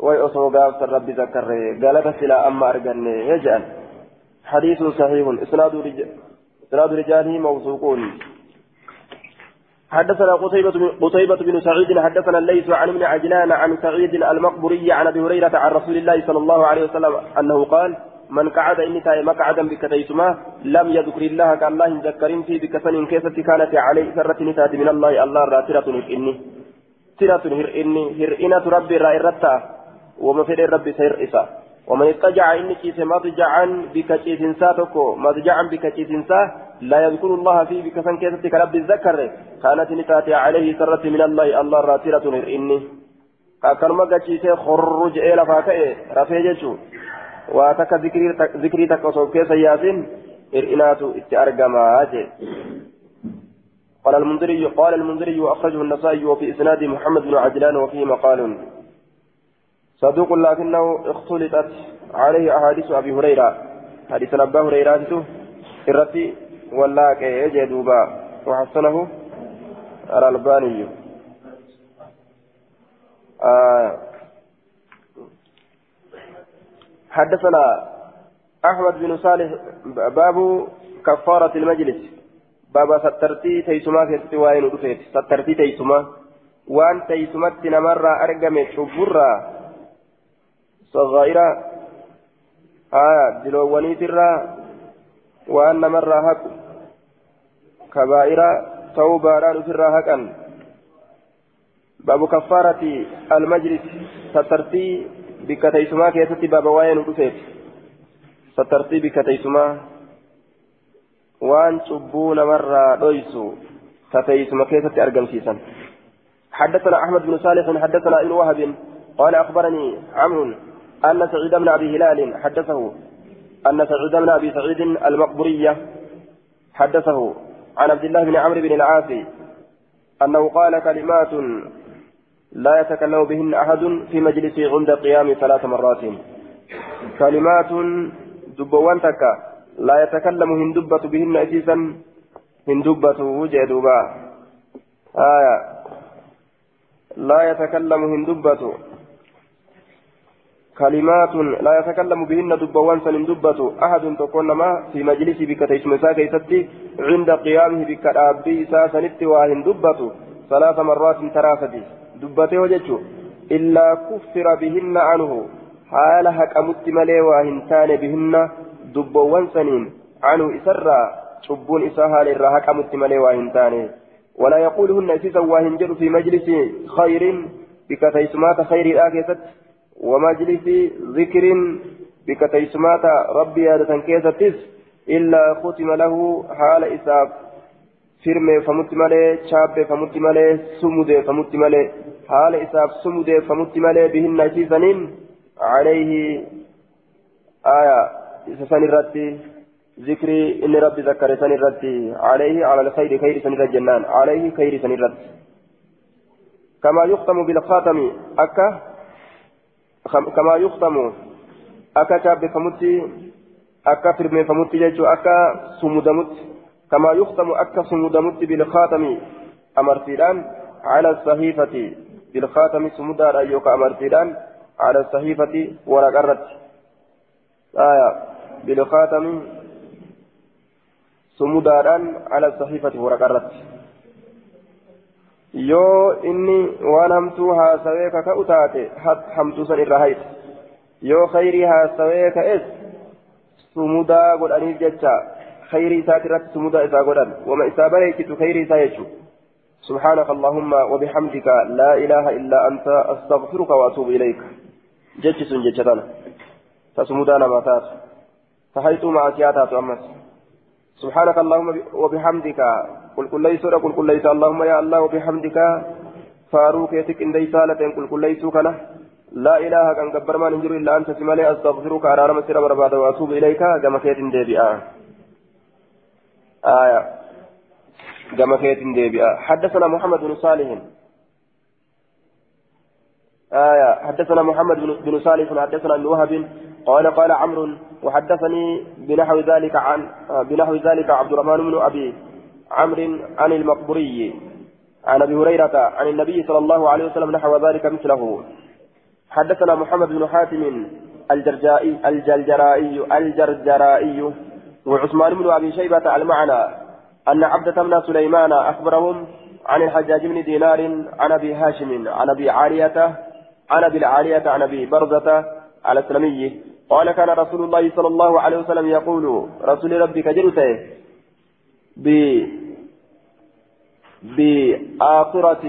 Speaker 1: ويأصو قابس الرب ذكر قالت سلا أما أرقن يجعل حديث صحيح. إسناد رجال إسناد رجاله موثوقون. حدثنا قتيبة قتيبة بن سعيد حدثنا الليث عن ابن عجلان عن سعيد المقبري عن أبي هريرة عن رسول الله صلى الله عليه وسلم أنه قال من قعد إني تاي مقعدا بكتيتما لم يذكر الله كالله ذكرين في بكسن كيسة كانت عليه سرة نتات من الله. الله راترة إني. ترة هرئني هرئنة ربي رائرتا وما في ربي سير إسا ومن اتجع إني كيس مضجعا بكتيسنسا تكو مضجعا بكتيسنسا لا يذكر الله في بكسن كيسة كرب الذكر. كانت نتات عليه سرة من الله الله راترة هرئني أكرم كتيسة خرج إلى فاكئ رفيجة واتك ذكري تكوسو كيس ياسين إرئنات اتأرقما قال المنذري قال المنذري وأخرجه النسائي وفي إسناد محمد بن عجلان وفيه مقال. صدوق لكنه اختلطت عليه أحاديث أبي هريرة. حديث أبا هريرة الرتي ولاك يجدوبا وحسنه الألباني. آه. حدثنا أحمد بن صالح باب كفارة المجلس. بابا سترتي تيسما كيستي وين سترتي تيسما. وان تيسمت نمرة أرقم شبرة صغيرة آية دلواني ترى وان نمرة هك كبائرة توبة ران ترى هكا باب كفارة المجلس سترتي بك تيسما كيستي بابا وين ودفيت سترتي بك تيسما وان تبون مرة دويسو فتيس مكيسة أرقم سيسا حدثنا أحمد بن صالح حدثنا ابن وهب قال أخبرني عمرو أن سعيد بن أبي هلال حدثه. أن سعيد بن أبي سعيد المقبورية حدثه. عن عبد الله بن عمرو بن العاص أنه قال كلمات لا يتكلم بهن أحد في مجلسه عند قيام ثلاث مرات. كلمات دبوان لا يتكلم هندبة بهن أسيسا هندبة وجه دوبا. آية. لا يتكلم هندبة كلمات لا يتكلم بهن دبوان سندبة أحد تكون ما في مجلس بك تيسمسا كيستي عند قيامه بك أبي ساسنت وهندبة ثلاث مرات ترافدي. دبته وجهه إلا كفر بهن عنه. حال هكمت ملي وهنتان بهن دبوان سنين عنه إسرى شبون إساها للراها كمت ملي واهنتاني ولا يقولهن إسيسا واهنجر في مجلس خير. بكتيسمات خير الآكست ومجلس ذكر بكتيسمات ربي هذا كيستس إلا ختم له حال إساف firme famutti malee chaabbe famutti malee sumude famutti malee haala isaaf sumude aya isa san irratti ذكري إن ربي ذكر سن الرد عليه على الخير خير سن الجنان عليه خير سن الرد كما يختم بالخاتم أكا كما يختم أكا كاب فمتي أكا فرمي فمتي جيجو أكا سمدمت كما يختم أكا سمدمت بالخاتم أمرتيران على الصحيفة بالخاتم سمدار أيوكا أمرتيران على الصحيفة ورقرت آية بالخاتم سموداران على الصحيفة ورقرت yoo inni waan hamtuu haasawee kaka'u taate hamtuu san irra hayt yoo khayrii haasawee ka'es sumudaa godhaniif jecha khayrii isaati irratti sumudaa isaa godhan wama isaa bareechitu khayrii isaa jechu سبحانك اللهم وبحمدك لا إله إلا أنت أستغفرك وأتوب إليك جتش جتشتنا تسمدانا ما تات فحيث مع سياتات أمس سبحانك اللهم وبحمدك قل كل ليس قل كل ليس اللهم يا الله وبحمدك فاروك يتك إن ديسالة قل كل ليس كنا لا إله كان قبر ما ننجر إلا أنت سمالي أستغفرك على رمى سير برباد وأتوب إليك كما كيت ديبئا آية كما كيت ديبئا حدثنا محمد بن صالح آية حدثنا محمد بن صالح حدثنا ابن وهب قال قال عمرو وحدثني بنحو ذلك عن بنحو ذلك عبد الرحمن بن ابي عمرو عن المقبري. عن أبي هريرة عن النبي صلى الله عليه وسلم نحو ذلك مثله. حدثنا محمد بن حاتم الجرجائي الجلجرائي الجرجرائي وعثمان بن أبي شيبة المعنى أن عبدة بن سليمان أخبرهم عن الحجاج بن دينار عن أبي هاشم عن أبي عالية عن أبي العالية عن أبي برزة على السلمي قال كان رسول الله صلى الله عليه وسلم يقول رسول ربك جلته بآخرة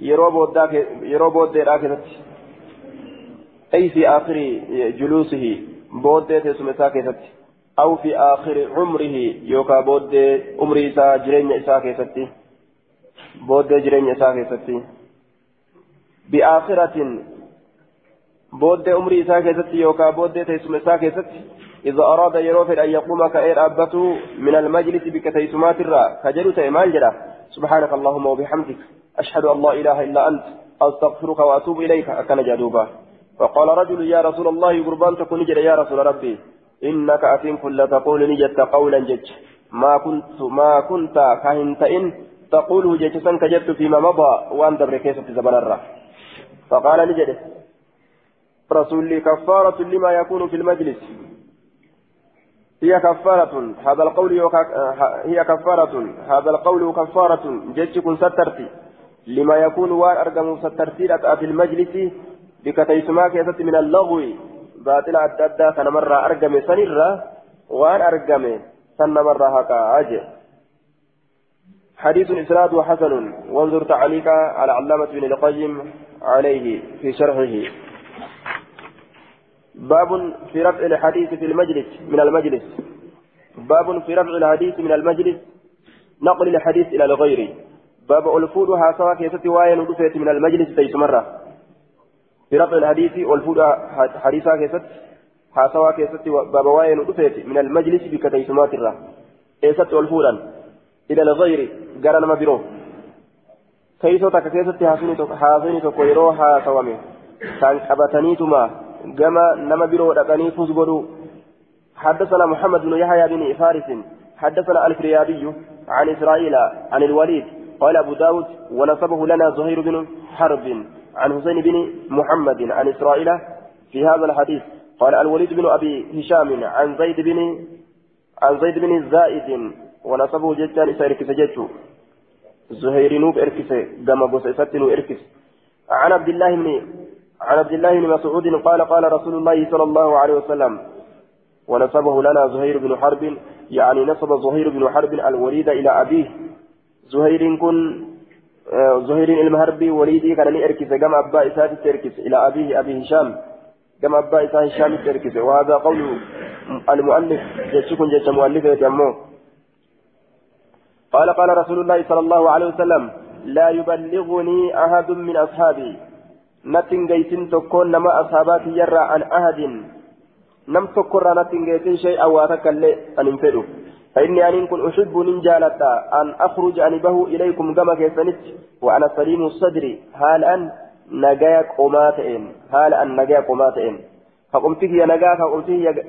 Speaker 1: يرو بودا كيست أي في آخر جلوسه بودا تسمى كيست أو في آخر عمره يوكا بودا عمري إسا جرين إسا كيست بودا جرين كيست بآخرة بودا عمري إسا كيست يوكا بودا تسمى كيست إذا أراد يروفد أن يقوم كأير أبته من المجلس بكتيسمات الراء كجلو تيمان جرا. سبحانك اللهم وبحمدك أشهد أن لا إله إلا أنت أستغفرك وأتوب إليك أكن جدوبا. وقال رجل يا رسول الله قربان تكون جرا يا رسول ربي. إنك أتين كل تقول نجت قولا جج. ما كنت ما كنت كهنت إن تقوله جج سنك جدت فيما مضى وأن دبر كيسة زمن الرا. فقال نجد رسول كفارة لما يكون في المجلس. هي كفارة. هذا القول هي كفارة. هذا القول كفارة. جدكم سترتي. لما يكون وان أرقم سترتي في المجلس بكتيسما كيست من اللغو. باطل أدى كان مرة أرقم سنرة وان أرقم سن مرة هكا أجي. حديث إسناد حسن. وانظر تعليق على علامة بن القيم عليه في شرحه. باب في رفع الحديث في المجلس من المجلس. باب في رفع الحديث من المجلس نقل الحديث إلى الغير. باب ألفودها سواء كيست واين ودفت من المجلس تيس مرة. في رفع الحديث ألفودها حديثا كيست سواء كيست باب واين ودفت من المجلس بكتيس ماترة كيست ألفودا إلى الغير قال ما بيرو. كيسو تك كيست حاسيني تكو يروها سوامي. كان قبتنيتما كما نما برو دقني فوزغدو حدثنا محمد بن يحيى بن فارس حدثنا الفريابي عن إسرائيل عن الوليد قال أبو داود ونسبه لنا زهير بن حرب عن حسين بن محمد عن إسرائيل في هذا الحديث. قال الوليد بن أبي هشام عن زيد بن عن زيد بن الزائد ونسبه جدا إسرائيل جدته زهير نوب إركس قام بوسيفت إركس عن عبد الله بن عن عبد الله بن مسعود قال قال رسول الله صلى الله عليه وسلم ونسبه لنا زهير بن حرب يعني نسب زهير بن حرب الوليد إلى أبيه. زهير كن آه، زهير المهربي وليدي كان يركز كما أبا إسات تركز إلى أبيه أبي هشام كما أبا إسات هشام تركز وهذا قول المؤلف جشكن جش مؤلف يتمو. قال قال رسول الله صلى الله عليه وسلم لا يبلغني أحد من أصحابي. نتن جيتن تكون نما أصحابات يرى عن أحد نم تكر نتن جيتن شيء أو أتكلم أن انفدوا فإني أن كن أحب ننجالتا أن أخرج أن به إليكم كما كيسنت وأنا سليم الصدر. هال أن نجاك قماتئن هال أن نجاك قماتئن فقمتك يا نجاك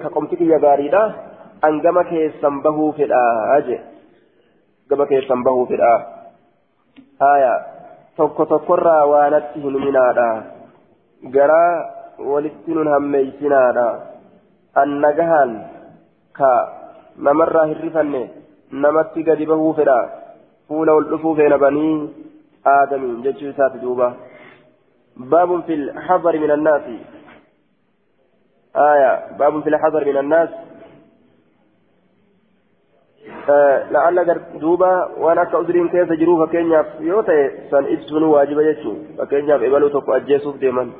Speaker 1: فقمتك يا غاريدا أن كما كيسن به في الآج. كما كيسن به في الآ آية. Tokko tokkorraa waan atti hin minaadha garaa walitti nun hammeeysinaadha an nagahaan ka namarraa hirrifanne namatti gadi bahuu fedha fuula ol dhufuu feena banii aadamiin jechuu isaati duuba باب في الحذر من الناس آية الناس لعل دوبا وأنا كأذرين كيف تجروا فكينيا يوتا سان إبسون واجب يجو فكينيا إبالو تكو أجيسوف ديمان.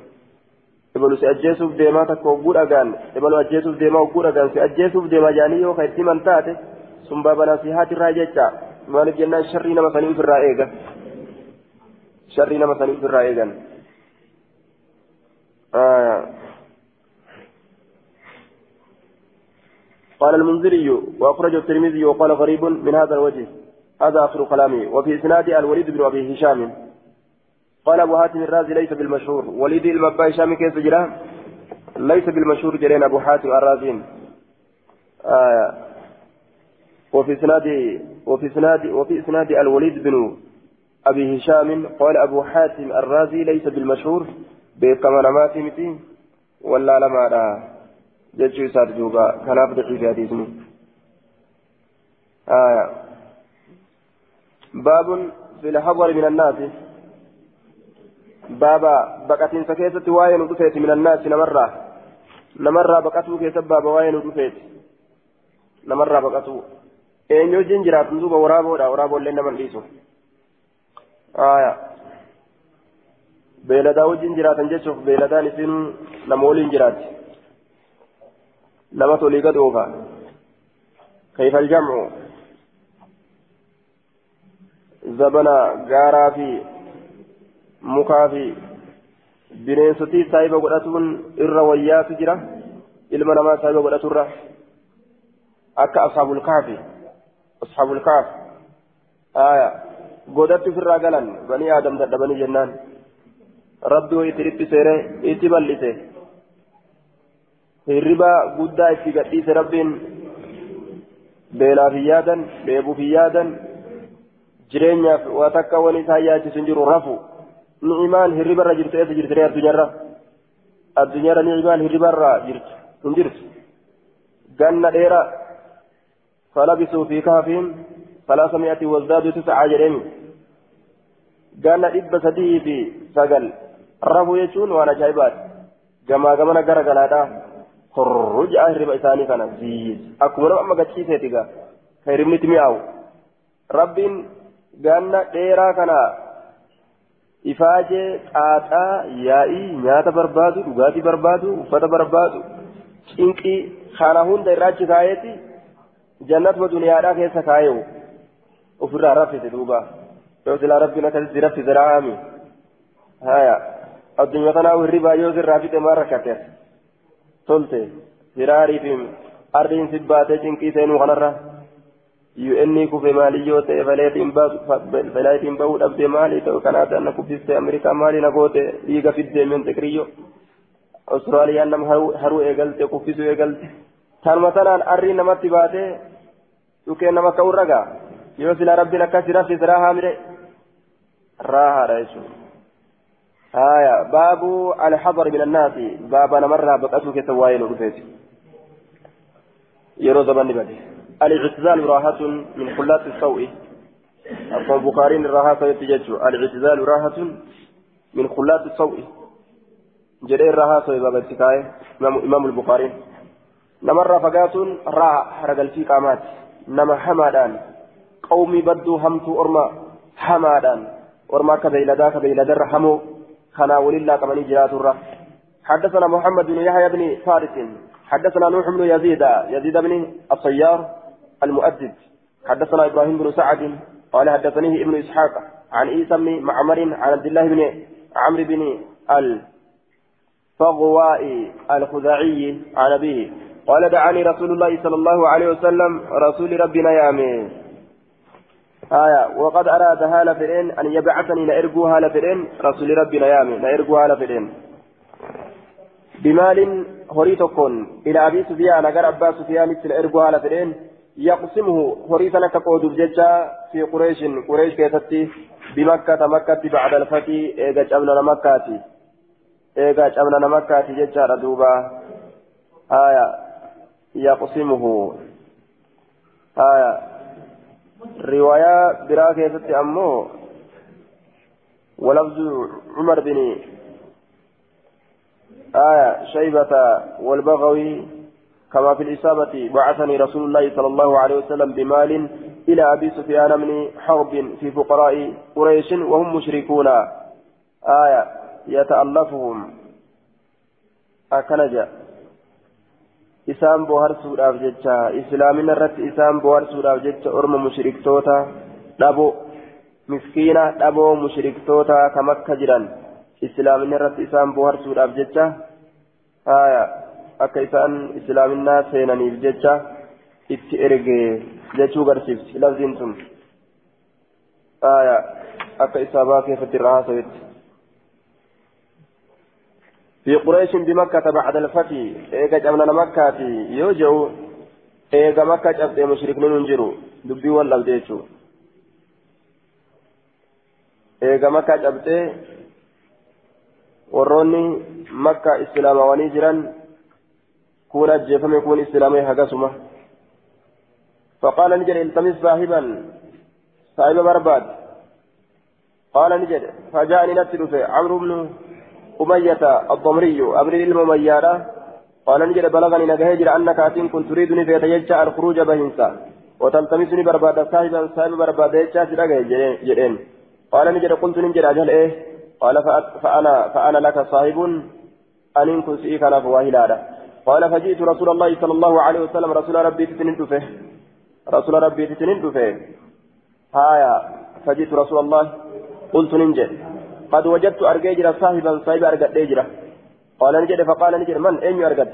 Speaker 1: إبالو سي أجيسوف ديما تكو وقود أغان. إبالو أجيسوف ديما وقود أغان. سي أجيسوف ديما جاني يو خيرتي من تاتي. ثم بابا نصيحات الراججة مالك جنان شرين مثلا في الرائقة شرين مثلا في الرائقة آه. قال المنذري وأخرجه الترمذي وقال غريب من هذا الوجه. هذا آخر كلامي. وفي إسناد الوليد بن أبي هشام. قال أبو هاتم الرازي ليس بالمشهور. وليد المبا هشام كيف جرى؟ ليس بالمشهور جرين أبو حاتم الرازين آه. وفي إسناد وفي إسناد وفي إسناد الوليد بن أبي هشام قال أبو حاتم الرازي ليس بالمشهور. beekama namaati miti wallaalamaadha jechuu isaati duuba kanaaf daciifi hadiisni باب في الحضر من الناس. بابا بقتين سكيسة واين ودفيت من الناس نمرة نمرة بقتو كيسة بابا واين ودفيت نمرة بقتو. أين يوجين جرات ندوب ورابو لا ورابو اللي نمر ليسو آية beeladaa wajjin jiraatan jechuuf beeladaan isin nama waliin gad oofa kayfa aljamcu zabana gaaraa fi mukaa fi bineensotii saahiba godhatuun irra wayyaatu jira ilma namaa saahiba godhaturra akka ashaabul kaafi ashaabul kaaf aya godatti ofirraa galan banii aadam dadhabanii jennaan rabbi wo itti dhiphiseere itti bal'ise hirriba guddaa itti gadhiise rabbiin beelaaf hin yaadan dheebuuf hin yaadan jireenyaaf waa takka wani isaan yaachisu hin jiru rafu ni'imaan hirribarra jirtu eessa jirtire addunyaarra addunyaarra ni'imaan hirribarra jirtu hin jirtu ganna dheera falabisuu fi kaafihim ثلاث مئة وازدادوا تسعة جريمي قالنا إبا سديه في سقل رفو يجون وأنا جايبات جما خرج أهرب إساني كان زيز أكبر أما قد شيء خير متمياو رب ganna dheeraa kana ifaajee xaaxaa yaa'ii nyaata barbaadu dhugaatii barbaadu uffata barbaadu cinqii kana hunda irraachi kaayeeti jannatuma duniyaadhaa keessa kaayewu ofirraa raffise duuba yoo silaa rabbiin akkasitti raffise raa'ami haya addunyaa tanaa hirribaa yoo sirraa fixe maan rakkate tolte firaarii fi ardiin sibbaatee cinqii seenuu kanarra UN kufe maali yoo ta'e faleetiin bahuu dhabde maali ta'u kanaaf anna kuffiste Ameerikaa maali na goote dhiiga fiddee mente qiriyyo Austraaliyaan nama haruu eegalte kuffisuu eegalte tanuma tanaan arrii namatti baatee dhukeen nama ka'uu ragaa yoo sila rabbiin akkasi raffise raahaa mire raahaadha jechuudha. آية باب الحضر من الناس. باب نمر بقته كتواين ودفيت يرو زمان بدي الاعتزال راحة من خلات السوء. أصلا البخاري الراحة يتججو الاعتزال راحة من خلات السوء. جري الراحة باب التكاية. إمام البخاري. نمر فقات راح حرق في قامات. نما حمادان. قومي بدو همتو أرما. حمادان. أرما كبيلدا كبيلدا رحمو خنا ولله كمن جرات الرح حدثنا محمد بن يحيى بن فارس. حدثنا نوح بن يزيد. يزيد بن الصيار المؤدب. حدثنا إبراهيم بن سعد. قال حدثني ابن إسحاق عن عيسى بن معمر عن عبد الله بن عمرو بن الفغواء الخزاعي عن أبيه. قال دعاني رسول الله صلى الله عليه وسلم رسول ربنا يامي آية وقد أراد هالة فرين أن يبعثني لإرجو هالة فرين رسول ربنا يامي لإرجو هالة فرين بمال هريتكن إلى أبي سفيان أجر أبا سفيان مثل إرجو هالة فرين يقسمه هريتنا كقود بججة في قريش قريش كيستي بمكة مكة بعد الفتح إيجا جمنا مكة إيجا جمنا مكة ججة ردوبة آية يقسمه. آية رواية براكة ستي أمو ولفظ عمر بن آية شيبة والبغوي كما في الإصابة بعثني رسول الله صلى الله عليه وسلم بمال إلى أبي سفيان بن حرب في فقراء قريش وهم مشركون. آية يتألفهم. أكنجا isaan bohaarsuudhaaf jecha islaamina irratti isaan bohaarsuudhaaf jecha orma mushriktoota dhabo miskiina dhaboo mushriktoota kam akka jiran islaamina irratti isaan bohaarsuudhaaf jecha akka isaan islaaminaa seenaniif jecha itti erge jechuu garsiifti lafziin tun akka isaabaa keessatti irraa haasawetti في قريش بمكة بعد الفتح إيجا جمنا مكة يوجعوا إيجا مكة جبت مشركين ينجروا دبي ولا بديتشو إيجا مكة جبت warroonni makka islaamawanii jiran كون أجفم يكون إسلامي هقسمة فقال نجد التمس صاحبا صاحب برباد قال نجد فجاءني نتلف عمرو بن أمية الضمري أمري المميارة قال نجد بلغني نجهجر أنك أتين كنت تريدني في يتججع الخروج بهنسا. وتلتمسني برباد صاحبا صاحب برباد يججع جدين قال نجد قلت نجد أجل إيه؟ قال فأنا فأنا لك صاحب. أن كنت سئيك أنا فواهلالا قال فجئت رسول الله صلى الله عليه وسلم. رسول ربي تتنين دفه رسول ربي تتنين دفه هايا. فجئت رسول الله. قلت ننجي قد وجدت أرجيجرا صاحبا صاحب أرجت ديجرا قال نجد فقال نجد من؟ أين أرجت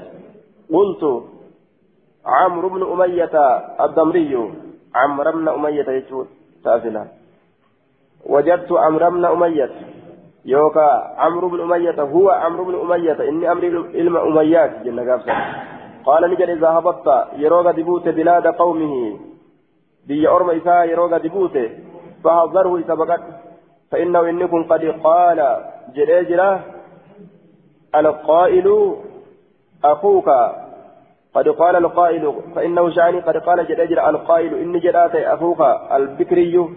Speaker 1: قلت عمرو بن أمية الضمري عمرو بن أمية يجود تافلا وجدت عمرو بن أمية. يوكا عمرو بن أمية هو عمرو بن أمية. إني أمري علم أميات قابسا قال نجد إذا هبطت يروغ دبوت بلاد قومه. بي أرم إساء يروغ دبوت. فحذره إذا فإنه إنكم قد قال جريجرا القائل أخوك قد قال القائل فإنه شعني قد قال جريجرا القائل إني جرات أخوك البكري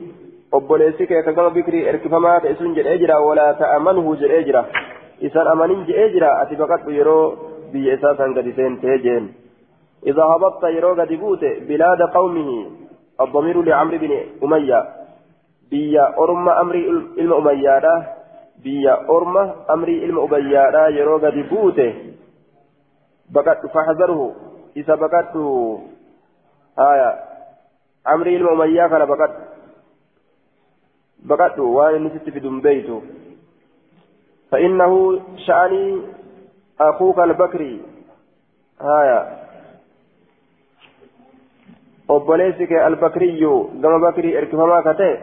Speaker 1: walaa ta'amanhu jedhee jira isan amanin jedhee jira ati baqadhu yeroo biyya isaa san gadi seentee jeen إذا هبطت يروق دبوت بلاد قومه الضمير لعمرو بن أمية بيا أرم أمري إلم أمية بيا أرم أمري إلم أمية يروق دبوت بقت فحذره إذا بقت آية أمري إلم أمية كان بقت بقدوا وان نسيت بدون بيته فإنه شأني أخوك البكري هايا obboleessike albakriyyuu gama bakrii erkifamaa ka ta'e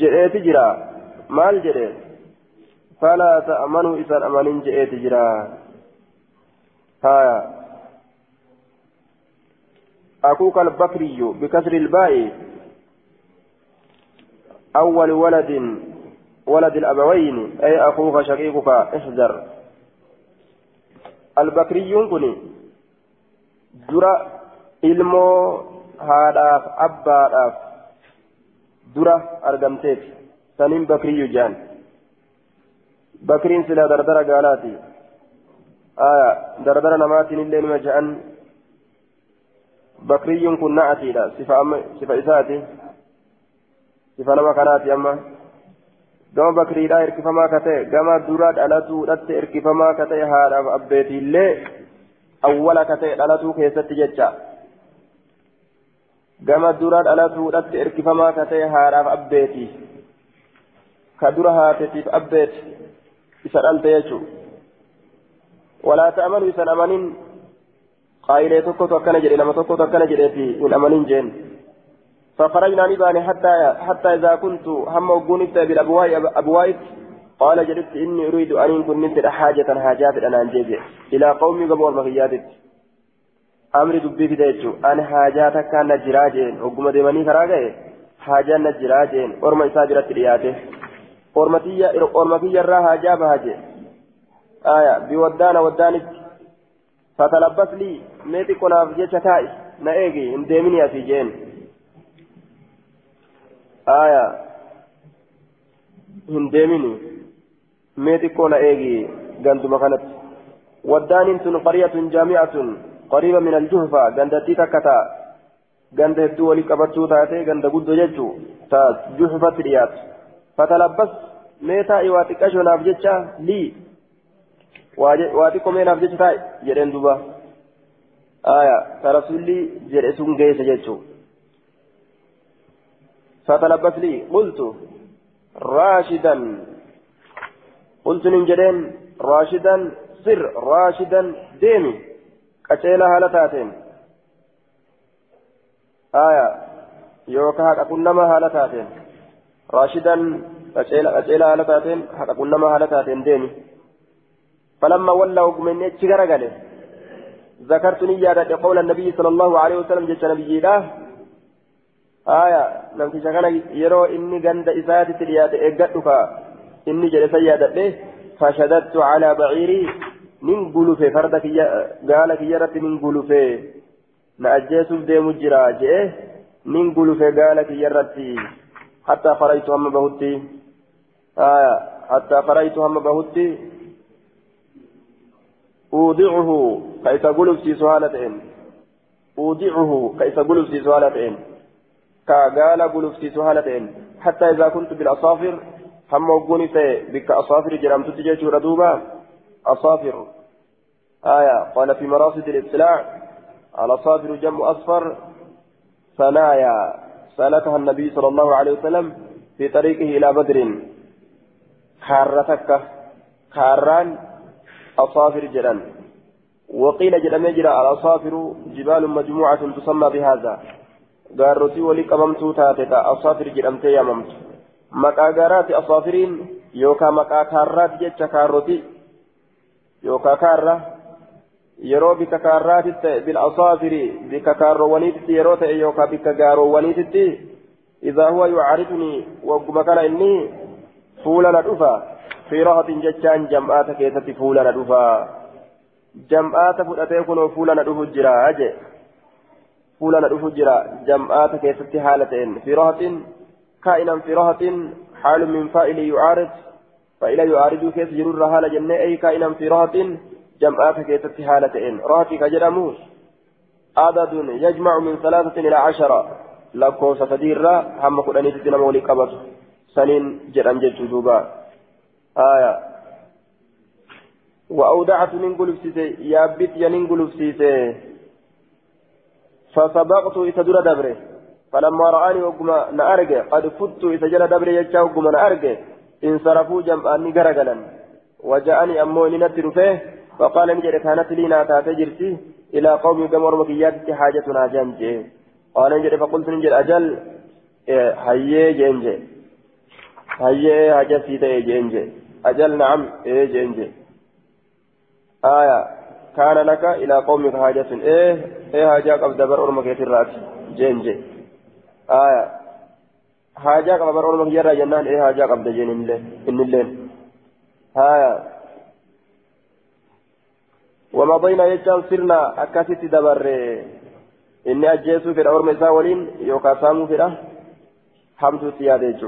Speaker 1: jedheeti jira. Maal jedhe? Falaa ta'amanuu isan amanin jedheeti jira. Haya أخوك البكري بكسر الباء أول ولد ولد الأبوين أي أخوك شقيقك احذر البكري كني درا إلمو هاداف أباداف dura argamteef. Saniin bakriyyuu jedhan bakriin silaa dardara gaalaati. Dardara namaatiin illee nima jedhan bakriyyuun kun na'atiidha. Sifa isaati. Sifa nama kanaati amma. Gama bakriidhaa hirkifamaa ka ta'e gama dura dhalatuudhatti hirkifamaa ka ta'e haadhaaf abbeetiillee awwala ka ta'e dhalatuu keessatti jecha. Gama dura dhalatuudhatti hirkifamaa ka ta'e haadhaaf abbeeti. Ka dura haatetiif abbeeti. Isa dhalte jechuudha walaa ta'amanu isan amanin. تكو أكنا جري لما تكو أكنا جري في من أمانين جين فخرجنا نباني حتى حتى إذا كنت هم وقونت بالأبواب أبواب قال جلست إني أريد أن كنت حاجة حاجات أنا أنجيب إلى قومي قبول مغيات أمري دبي في ديتشو أنا حاجات كان نجراجين وقم ديماني فراغي حاجات نجراجين أرمى إساجرة رياته أرمتي أرمتي الرا حاجة بهاجي آية بودانا ودانت فتلبس لي ميتي كناف جيتش تاي نأيجي اندمني في جين آية اندمني ميتي كونا ايجي غندو مكانت ودان تن قرية جامعة قريبة من الجهفة غندتي تكتا غند هدو ولي قبطو تاتي غند قدو جيتشو تا جهفة ريات فتلبس ميتا ايواتي كشو ناف جيتشا لي taa'e jedheen duuba. Aya ka rasulli jedhe sun geesse jechuu. فتلبس لي قلت راشدا قلت من جدين راشدا سر راشدا ديمي قتيلا هالتاتين آية يوكا حقا كنما هالتاتين راشدا قتيلا هالتاتين حقا كنما هالتاتين ديمي فلما ولوا من يتشغر ذكرت نيادة قول النبي صلى الله عليه وسلم جت نبي الله آية نمت شغنا يرو إني غند إسات ترياد إيقاتك إني جلس يادته فشددت على بعيري ننقل في فردك قال كيرت ننقل في نأجيس ديم جرا جئه ننقل في قال كيرت حتى خرجت هم بهتي آه حتى خرجت هم بهتي أودعه كيف قلب في سهالتين أودعه كيف قلب في سهالتين كقال قلب في سهالتين حتى إذا كنت بالأصافر هم وقوني بك أصافر جرمت تجيش ردوبا أصافر آية. قال في مراصد الإبتلاع الأصافر جمع أصفر. ثنايا. سلكها النبي صلى الله عليه وسلم في طريقه إلى بدر. كارتك كاران أصافر جران وقيل جرم يجرى الأصافر جبال مجموعة تسمى بهذا. قارتي ولي قممت تاتتا أصافر جرمت يممت مكا قارات أصافرين. يوكا مكا كارات جتش كاروتي يوكا كارة yeroo bika kaarraatitti bil'asaafiri bika kaarroowwaniititti yeroo ta'e yookaan bika gaaroowwaniititti idaa huwa yucaaridunii wagguma kana inni fuula na dhufa fi rahatin jechaan jam'aata keessatti fuula na dhufa jam'aata fudhatee kunoo fuula na dhufu jira je fuula na dhufu jira jam'aata keessatti haala ta'een fi rahatin kaa'inan fi haalu min faa'ili yucaarid fa'ila yucaariduu keessa jirurra haala jennee ay kaa'inan fi rahatin جمعات كيست حالتين راتي كجرمو. عدد يجمع من ثلاثة إلى عشرة. لكو ستدير هم قراني تدين مولي قبط سنين جران جدوبا آية. وأودعت من قلوب سيسي. يابت ينين قلوب سيسي. فسبقت إتدر دبره. فلما رآني وقما نأرجع. قد فت إتجل دبره يجا وقما نأرجع. انصرفوا جمعاني غرقلا وجاءني أمو إني نتر فيه فقال نجد كانت لي ناتا تجرتي إلى قوم قمر مكيات حاجتنا جنجي. قال نجد فقلت نجد أجل هيا جنجي. هيا حاجتي تي جنجي. أجل نعم إيه جنجي. آية كان لك إلى قومك حاجة إيه إيه حاجة قبل دبر أرمك الرأس جنجي. آية حاجة قبل أرمك يرى جنان إيه حاجة قبل جن إن الليل آية ومضينا يجان سرنا أكاسيت دبر إني أجيسو في الأور مساولين يوكا سامو في حمد سيادة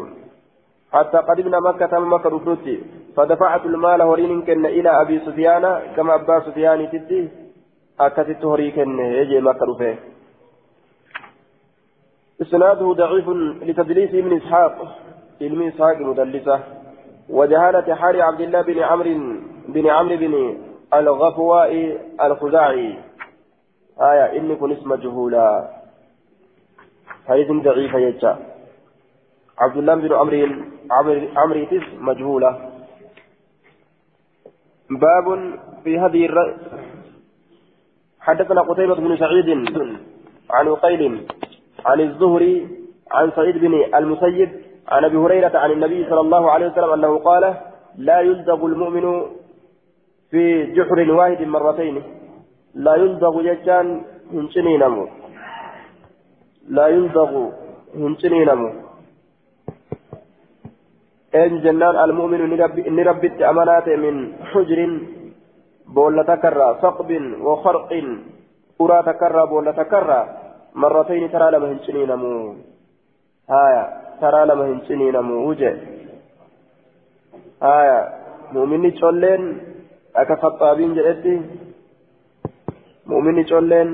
Speaker 1: حتى قدمنا مكة مكة رفرتي فدفعت المال هورين كن إلى أبي سفيان كما أبا سفيان تدي أكاسيت هوري كن يجي مكة رفيه إسناده ضعيف لتدليس ابن إسحاق علم إسحاق مدلسة وجهالة حال عبد الله بن عمرو بن عمرو بن الغفواء الخزاعي. آية إني كن اسم مجهولا حديث ضعيف يجا عبد الله بن عمرو عمرو تس مجهولة باب في هذه الر... حدثنا قتيبة بن سعيد عن وقيل عن الزهري عن سعيد بن المسيب عن أبي هريرة عن النبي صلى الله عليه وسلم أنه قال لا يلدغ المؤمن في جحر واحد مرتين. لا يلدغ ججان هنشني نمو. لا يلدغ هنشني نمو. إن جنان المؤمن نربت أمانات من حجر بولة تكرى ثقب وخرق أرى تكرى بولة تكرى مرتين ترى لما هنشني نمو هايا ترى لما هنشني نمو وجه هايا مؤمني تشولين khaxaabiin jedhetti mu'minni colleen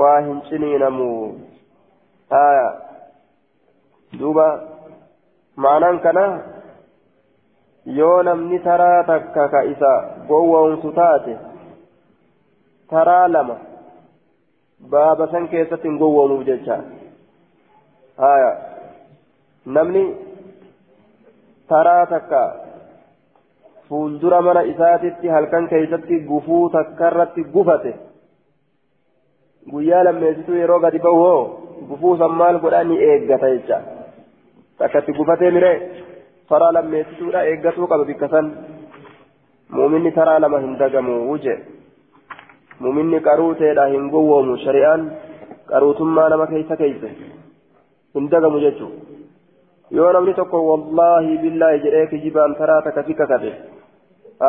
Speaker 1: waa hin ciniinamu haya duuba maanaan kana yoo namni taraa takka ka isa gowwoomsu taate taraa lama baaba san keessatti hin gowwoomuuf jecha haya namni taraa takka fuuldura mana isaatitti halkan keessatti gufuu takkarratti gufate guyyaa lammeessituu yeroo gadi hoo gufuu san maal godha ni eeggata jecha takkatti gufatee mire taraa lammeessituudha eeggatuu qaba bikka san muuminni taraa lama hin dagamu wuje muuminni qaruuteedha hin gowwoomu shari'aan qaruutummaa nama keessa keeyse hin dagamu jechuu yoo namni tokko wallaahi billaahi jedhee kijibaan taraa takka si kakate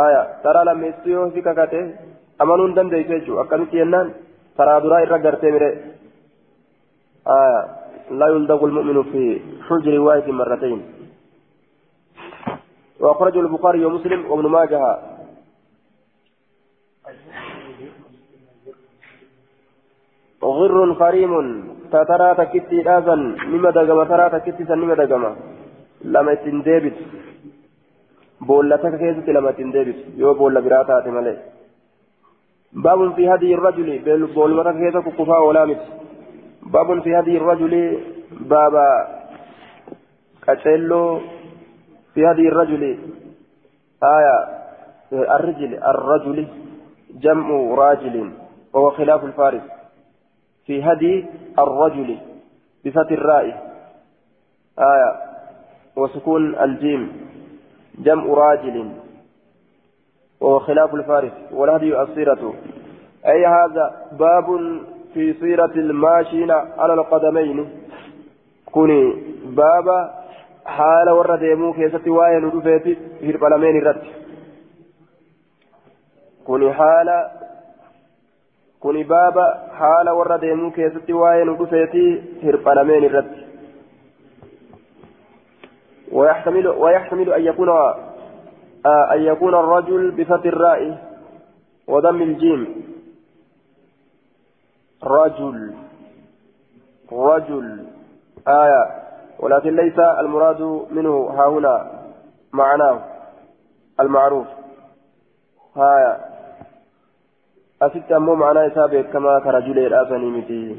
Speaker 1: aya taraa lammeessu yoo si kakate amanuu hin dandeessu jechuudha akkamitti jennaan taraa duraa irra gartee mire aya laa yuldagu lmu'minu fi xujri waahidin marratayn وأخرجه البخاري ومسلم وابن ماجه غر كريم تترى تكتي آذن نما دقما ترى تكتي سن نما دقما لما تندبت بولا تكيست لما تندبت يو بولا براتات ملي. باب في هذه الرجل بول مرة كيسك كفا ولامت. باب في هذه الرجل بابا كتلو في هذه الرجل آية الرجل الرجل جمع راجل. وهو خلاف الفارس. في هدي الرجل بفتح الراء آية. وسكون الجيم. جمع راجل. وهو خلاف الفارس. والهدي الصيرة. أي هذا باب في صيرة الماشين على القدمين. kuni baaba haala ورد يمو keessatti واين في القلمين الرد. كوني حال kuni baaba haala warra deemuu keessatti waa'ee nu dhufeeti hirphalameen irratti. ويحتمل أن يكون أن يكون الرجل بفتح الراء وضم الجيم. رجل. رجل. آية. ولكن ليس المراد منه. ها هنا. معناه. المعروف. آية. أسيت أمو معناه سابق كما كرجل الآساني متي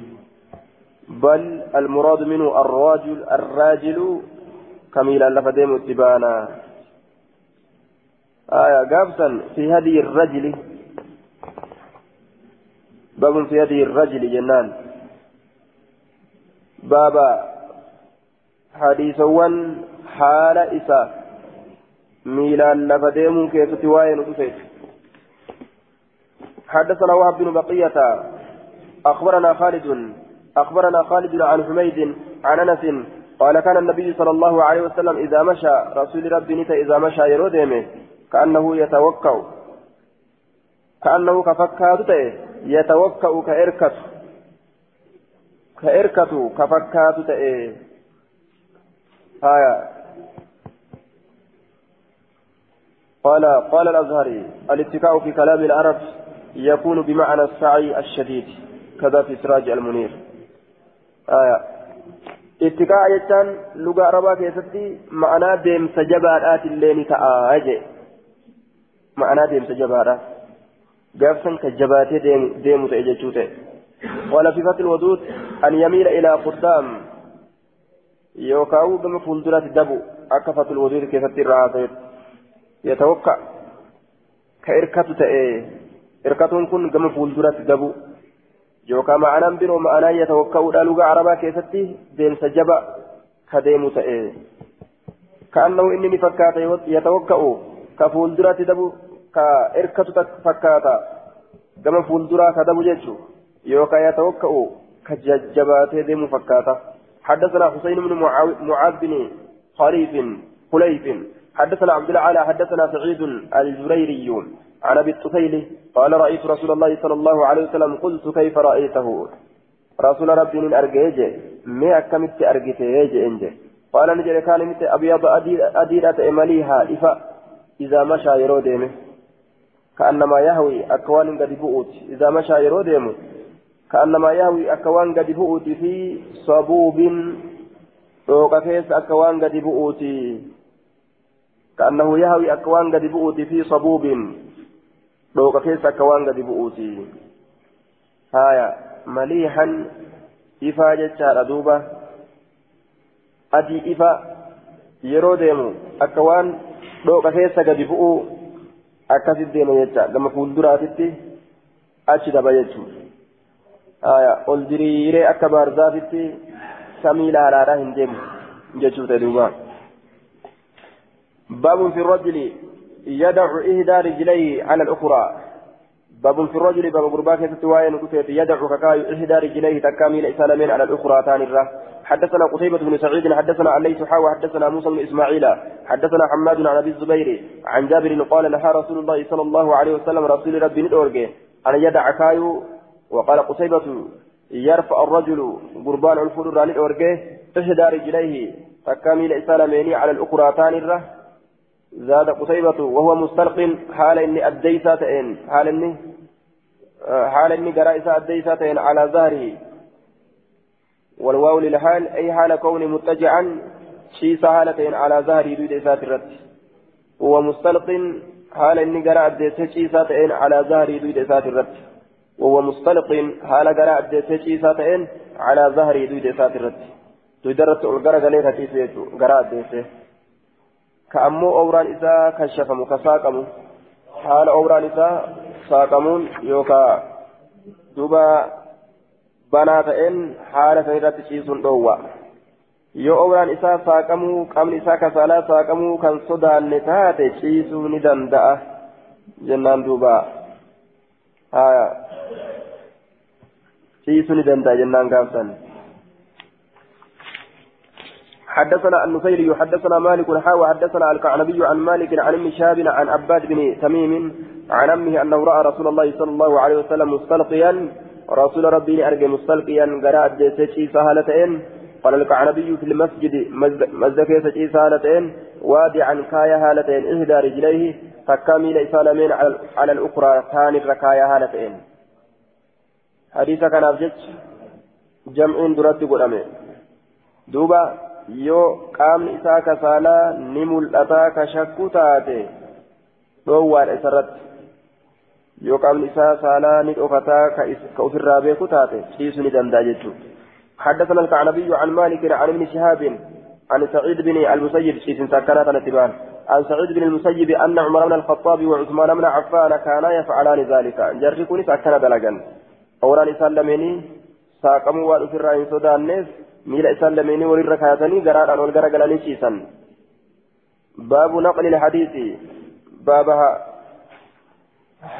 Speaker 1: بل المراد منه الراجل الراجل كميلا لفديم اتبانا آية قابسا في هدي الرجل باب في هدي الرجل جنان بابا حديثا حال إساء ميلا لفديم كيف تواين وتفيت حدثنا وهب بن بقية أخبرنا خالد أخبرنا خالد عن حميد عن أنس قال كان النبي صلى الله عليه وسلم إذا مشى رسول ربي نتا إذا مشى يرودمه كأنه يتوكأ كأنه كفكات يتوكأ كإركت كإركت كفكات آية. قال قال الأزهري الاتكاء في كلام العرب. يكون بمعنى السعي الشديد كذا في سراج المنير. آية. اتقاء يتان لغة عربا كيستي معنى ديم سجبارات اللين تآجي معنى ديم سجبارات. قافسا كجباتي ديم, ديم تأججوته قال في فتح الودود أن يميل إلى قدام. يوكاو بما فندرات دبو أكفت الودود كيستي الرعاتيت يتوقع. كإركة تأيه hirkatuun kun gama fuulduratti dabu yookaan ma'anaan biroo ma'anaa yatawakka'uudha lugaa arabaa keessatti deemsa jaba ka deemu ta'e ka'annahu inni ni fakkaata yatawakka'u ka fuulduratti dabu ka hirkatu fakkaata gama fuulduraa ka dabu jechuun yookaan yatawakka'u ka jajjabaatee deemu fakkaata حدثنا حسين بن معاذ بن خليف خليف حدثنا عبد العالى حدثنا سعيد الجريري عن أبي الطفيل قال رأيت رسول الله صلى الله عليه وسلم قلت كيف رأيته؟ رسول ربي من ارجيج ما كمت ارجيتيج انج قال نجري كان مت أبيض اديرة مليها إفا إذا مشى يروديمه كأنما يهوي أكوان قد بؤوت إذا مشى يروديمه كأنما يهوي أكوان قد بؤوت في صبوب. وكفيس أكوان قد بؤوت كأنه يهوي أكوان قد بؤوت في صبوب. Keessa akka waan gadi bu'uuti haya maliihan ifaa jechaadha duuba adii ifa yeroo deemu akka waan dhooqa keessa gadi bu'u akkasit deema jecha gama fuulduraatitti achi daba jechuun haya ol diriiree akka baarzaafitti samii laalaadhaa hin deemu jechuu ta'e duuba باب في الرجل يدع إحدى رجليه على الأخرى. باب في الرجل باب قرباك ستوايا نكفيت يدع ككاي إحدى رجليه تكامل إسلامين على الأخرى. ثاني حدثنا قتيبة بن سعيد حدثنا عن ليس حاوى حدثنا موسى بن إسماعيل حدثنا حماد عن أبي الزبير عن جابر قال نهى رسول الله صلى الله عليه وسلم رسول ربي ندورجه أن يدع كايو. وقال قتيبة يرفع الرجل قربان الفضل عن الأورجه إحدى رجليه تكامل إسلامين على الأخرى. ثاني زاد قتيبة وهو مستلق حال إني أديساتين حال إني حال إني قرائسة أديساتين على ظهره والواو للحال أي حال كون متجعا شيس حالتين على ظهره دود إسات الرد وهو مستلق حال إني قراء أديساتين على ظهره دود إسات الرد وهو مستلق حال قراء أديساتين على ظهره دود إسات الرد تدرت القرى قليل كأمو أوران إذا كشفم كساقم حال أوران إذا ساقمون يوكا دوبا بنا تئن حال سيرت شيسون دوا obraan isaa saaqamuu qaamni isaa kasaalaa saaqamuu kan sodaanne taate ciisuu ni danda'a jennaan duuba ciisuu ni danda'a jennaan gaafsan حدثنا النفيلي حدثنا مالك حاوى حدثنا الكعنبي عن مالك عن ابن شهاب عن عباد بن تميم عن أمه انه راى رسول الله صلى الله عليه وسلم مستلقيا رسول ربي ارجى مستلقيا قراءة جيسي سهلتين قال الكعنبي في المسجد مزدك سجي سهلتين وادعا كايا هالتين إهدى رجليه فكامل اسالمين على الأخرى ثاني ركايا هالتين. حديث كان جمع درات قدامه دوبا yoo qaamni isaa kasaalaa ni mul'ataa ka shakku taate dhoowwaadha isarratti yoo qaamni isaa saalaa ni dhokataa ka ofirraa beeku taate ciisu ni danda'a jechuudha. حدثنا الكعنبي عن مالك عن ابن شهاب عن سعيد بن المسيب شيخ سكرات الاتبان عن سعيد بن المسيب أن عمر بن الخطاب وعثمان بن عفان كانا يفعلان ذلك جركوني سكن دلقا أوران سلمني ساقموا وأفر إن سودان miila isaan lameenii walirra kaayatanii garaadhaan wal gara galanii ciisan baabu naqli lhadiisi baaba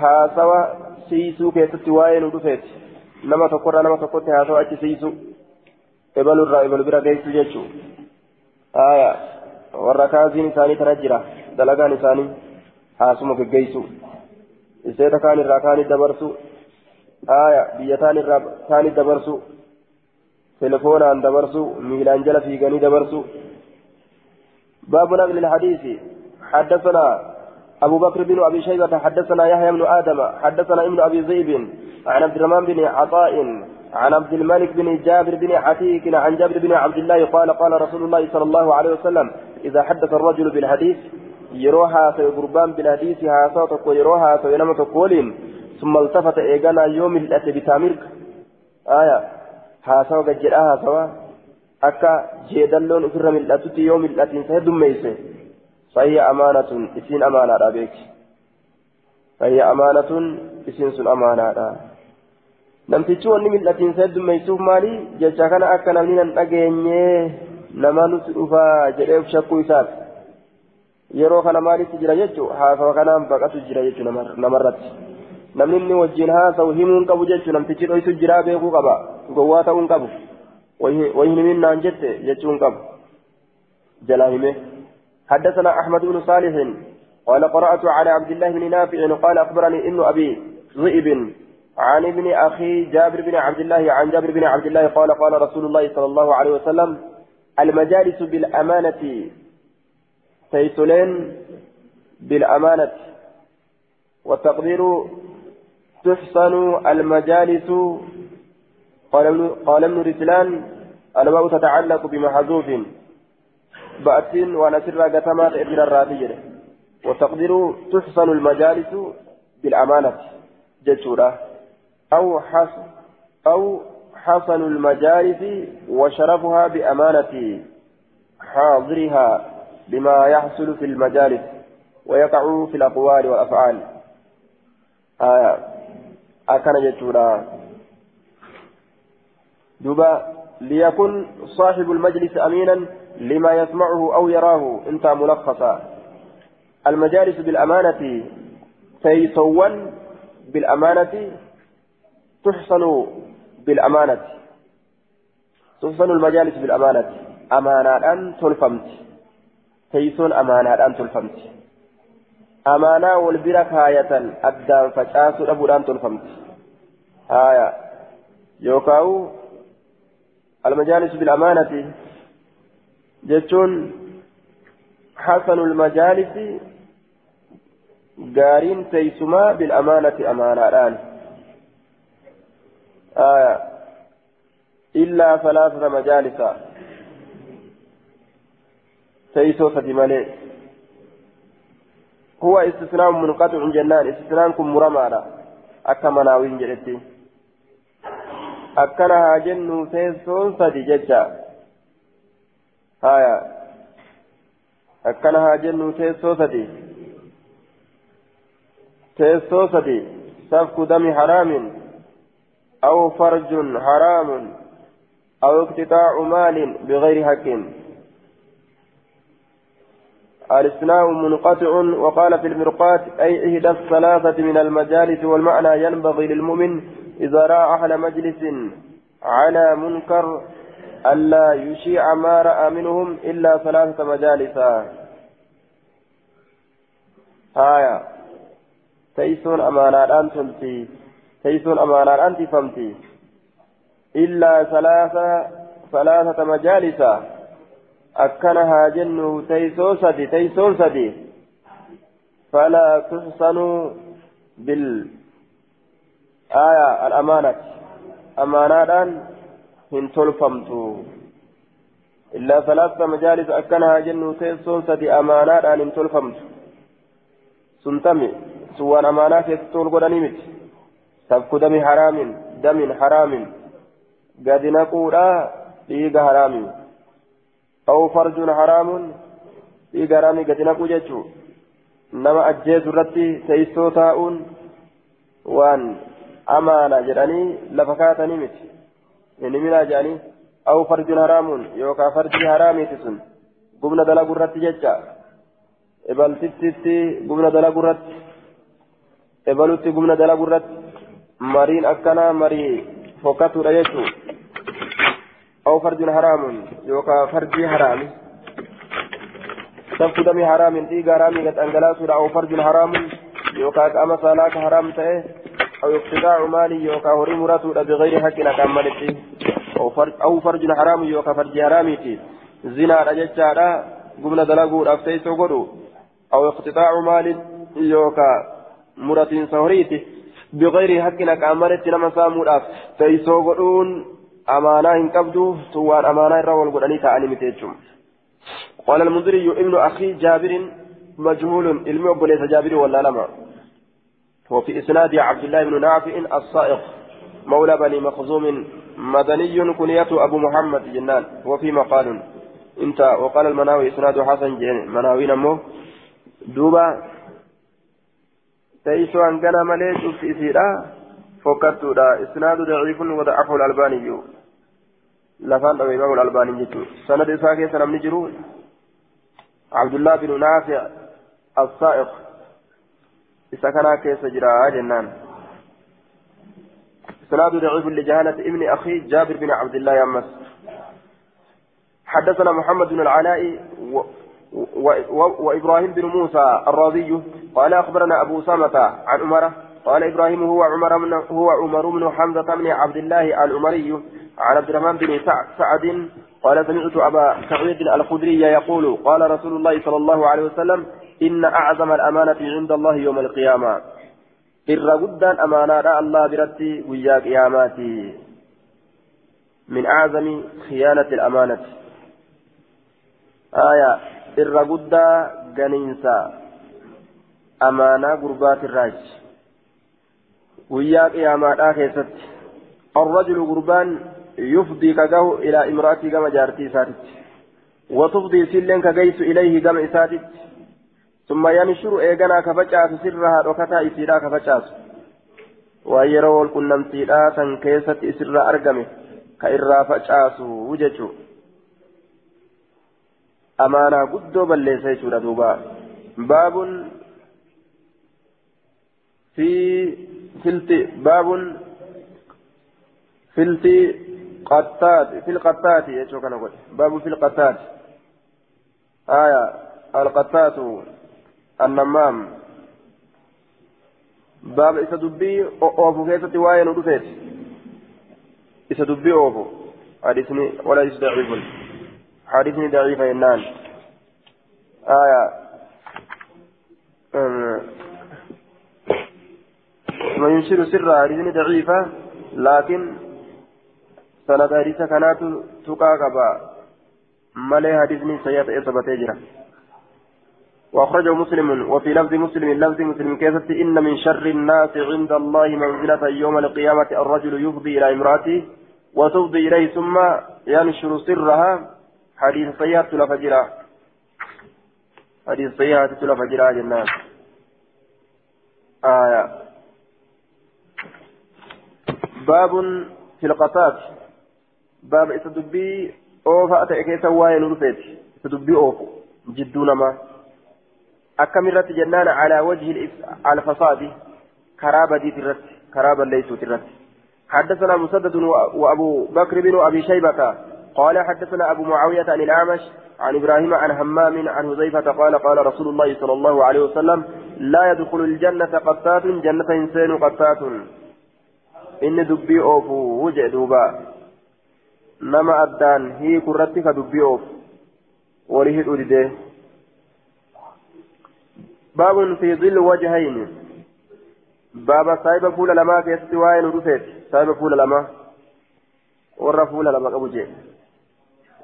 Speaker 1: haasawa siisuu keessatti waa'ee nu dhufeeti nama tokkorraa nama tokkotti haasawa achi siisu ebalurraa ebalu bira geessu jechuu aya warra kaasiin isaanii tana jira dalagaan isaanii haasuma geggeessu iseeta kaan irraa kaanit dabarsu aya biyya taan irraa kaanit dabarsu تلفونان دبرسو ميلان جل في غني دبرسو باب نقل الحديث حدثنا أبو بكر بن أبي شيبة حدثنا يحيى بن آدم حدثنا ابن أبي زيد عن عبد الرحمن بن عطاء عن عبد الملك بن جابر بن عتيك عن جابر بن عبد الله قال قال رسول الله صلى الله عليه وسلم إذا حدث الرجل بالحديث يروها في قربان بالحديث هاساتك ويروها في نمتك ثم التفت إيقانا يوم الأتي بتامرك آية haasawa gajjedhaa haasawa akka jeedalloon ofirra mil'atutti yoo mil'atiinsa heddummeeyse fayya amaanatun isiin amaanaadha beeki fayya amaanatun isiin sun amaanaadha namtichi wanni mil'atiinsa heddummeeysuuf maali jecha kana akka namni nan dhageenye nama nuti dhufaa jedhee shakkuu isaati yeroo kana maalitti jira jechuun haasawa kanaan baqatu jira jechuun namarratti. Namni inni wajjin haasawu himuun qabu jechuun namtichi dhoysu jiraa beekuu qaba. Gowwaa ta'uun qabu. Wayi himinnaan jette jechuun qabu. Jala hime. حدثنا أحمد بن صالح قال قرأت على عبد الله بن نافع قال أخبرني ابن أبي ذئب عن ابن أخي جابر بن عبد الله عن جابر بن عبد الله قال قال رسول الله صلى الله عليه وسلم المجالس بالأمانة سيسلين بالأمانة والتقدير تحسن المجالس. قال ابن رسلان الواو تتعلق بمحذوف. بأتين ونسر قتمات ابن الرافية وتقدر تحسن المجالس بالأمانة جتورة. أو حسن أو حسن المجالس وشرفها بأمانة حاضرها بما يحصل في المجالس ويقع في الأقوال والأفعال. آية. Akkana jechuudha duba ليكن صاحب المجلس أمينا لما يسمعه أو يراه إنت ملخصا. المجالس بالأمانة تيسون بالأمانة تحصن بالأمانة. تحصن المجالس بالأمانة. أمانة أن تلفمت. تيسون أمانة أن تلفمت. أمانة والبركة آية أدام فشاس أبو أن تلفمت آية يوكاو المجالس بالأمانة جتون حسن المجالس قارين تيسما بالأمانة أمانة الآن آية إلا ثلاثة مجالس تيسو ستمالي هو استثناء منقطع جنان استثناء كن مرمى أكما ناوين جلتي jennu teessoon sadi jecha haya akkana haa jennu teessoo sadi teessoo sadi safku dami haraamin aw farjun haraamun aw iqtixaacu maalin bigayri haqqin الاستثناء منقطع وقال في المرقات أي إحدى الثلاثة من المجالس والمعنى ينبغي للمؤمن إذا رأى أهل مجلس على منكر ألا يشيع ما رأى منهم إلا ثلاثة مجالس. آية. تيسون أمانة تلتي تيسون أمانة أنت فهمتي إلا ثلاثة ثلاثة مجالس. أكنها جنه تيسون سدي تيسون سدي فلا تحسن بال آية الأمانة أمانة هن تلفمتو إلا ثلاثة مجالس أكنها جنو تيسون سدي أمانة هن تلفمتو سنتمي سوان أمانة يستول قدني مت سفك دم حرام دم حرام قد نقول إيغا حرام أو فرج حرام إيغا حرام قد نقول جتشو نما أجيز رتي تيسو تاؤون وان amaana jedhanii lafa kaatanii miti inni minaa jedhanii aw farjun haraamuun yookaan farji haraamiiti sun gubna dalagu irratti jecha ebaltittitti gubna dalagu irratti ebalutti gubna dalagu irratti mariin akkanaa marii fokkatuudha jechuun aw farjun haraamuun yookaan farji haraami safku damii haraamiin dhiiga haraamii gad dhangalaasuudha aw farjun haraamuun yookaan qaama saalaaka haraam ta'e. أو اقتطاع مال يوكا هوري مراتو بغير حق مالتي أو فرج, أو فرج حرام يوكا فرج حراميتي زنا رجتشارا قمنا دلقو أفتيس وقلو أو اقتطاع مال يوكا مراتين سهريتي بغير حق أكام مالتي نما سامو أفتيس وقلون أمانة إن كبدو سوان أمانة الرول قلني تعالي متيجم قال المنذري ابن أخي جابر مجهول علمي أبو ليس جابر ولا لما وفي إسناد عبد الله بن نافع الصائغ مولى بني مخزوم مدني كنية أبو محمد جنان وفي مقال انت وقال المناوي إسناد حسن جن مناوي نمو دوبا تيسو أن كان مليش في إسيرا فكرتو دا إسناد ضعيف وضعفه الألباني لفان أبو إمام الألباني جتو سند إساكي سنم نجرو عبد الله بن نافع الصائغ إذا كان كيس جرا جنان إسناد ضعيف لجهالة ابن أخي جابر بن عبد الله يمس حدثنا محمد بن العلاء و و وإبراهيم بن موسى الرازي قال أخبرنا أبو سامة عن عمر قال إبراهيم هو عمر من هو عمر بن حمزة بن عبد الله العمري عن عبد الرحمن بن سعد قال سمعت أبا سعيد الخدري يقول قال رسول الله صلى الله عليه وسلم إن أعظم الأمانة عند الله يوم القيامة. إر قدان أمانة الله برتي ويا قياماتي. من أعظم خيانة الأمانة. آية إر قدا جنينسا أمانة قربات الراج ويا قيامات آخر الرجل قربان يفضي كجو إلى امرأتي كما جارتي ساتت وتفضي سلين كجيس إليه كما إساتت ثم ينشر إيغانا كفجاس سرها ركتا إسيرا كفجاس ويروا الكنمتيرا تنكيست إسرا أرقمه كإرا فجاس وججو أمانا قدو بل ليس دوبا باب في filti baabun filti qattaat fil qattaati jechuu kana godhe baabu fil qattaati aya alqattaatu annammaam baaba isa dubbii oofu keessatti waa'ee nu dhufeeti isa dubbii oofu hadisni wala is daciifun hadisni daciifa jennaan aya ما ينشر سرا حديث ضعيفة لكن سند حديث كانت تقا قبا. ملي حديثني سيئة إصابة جرا. وأخرجه مسلم وفي لفظ مسلم لفظ مسلم كيف إن من شر الناس عند الله منزلة يوم القيامة الرجل يفضي إلى امرأته وتفضي إليه ثم ينشر سرها. حديث سيئة لفجرا حديث سيئة لفجرا جنان آية. باب في القطات باب إتدبي أوفا أتأكي سواي نرفت إتدبي أوفو. جدون ما أكم الرت جنان على وجه الفساد كرابة دي ترت. كرابة ليسوا ترت. حدثنا مسدد وأبو بكر بن أبي شيبة قال حدثنا أبو معاوية عن الأعمش عن إبراهيم عن همام عن هزيفة قال قال رسول الله صلى الله عليه وسلم لا يدخل الجنة قتات جنة إنسان قتات inni dubbii oofu wuje duuba nama addaan hiiku irratti ka dubbii oofu walii hidhuu didee baabun fi dhilli wajhayni baaba saahiba fuula lamaa keessatti waa'ee nu dhufeeti saahiba fuula lamaa warra fuula lama qabu jee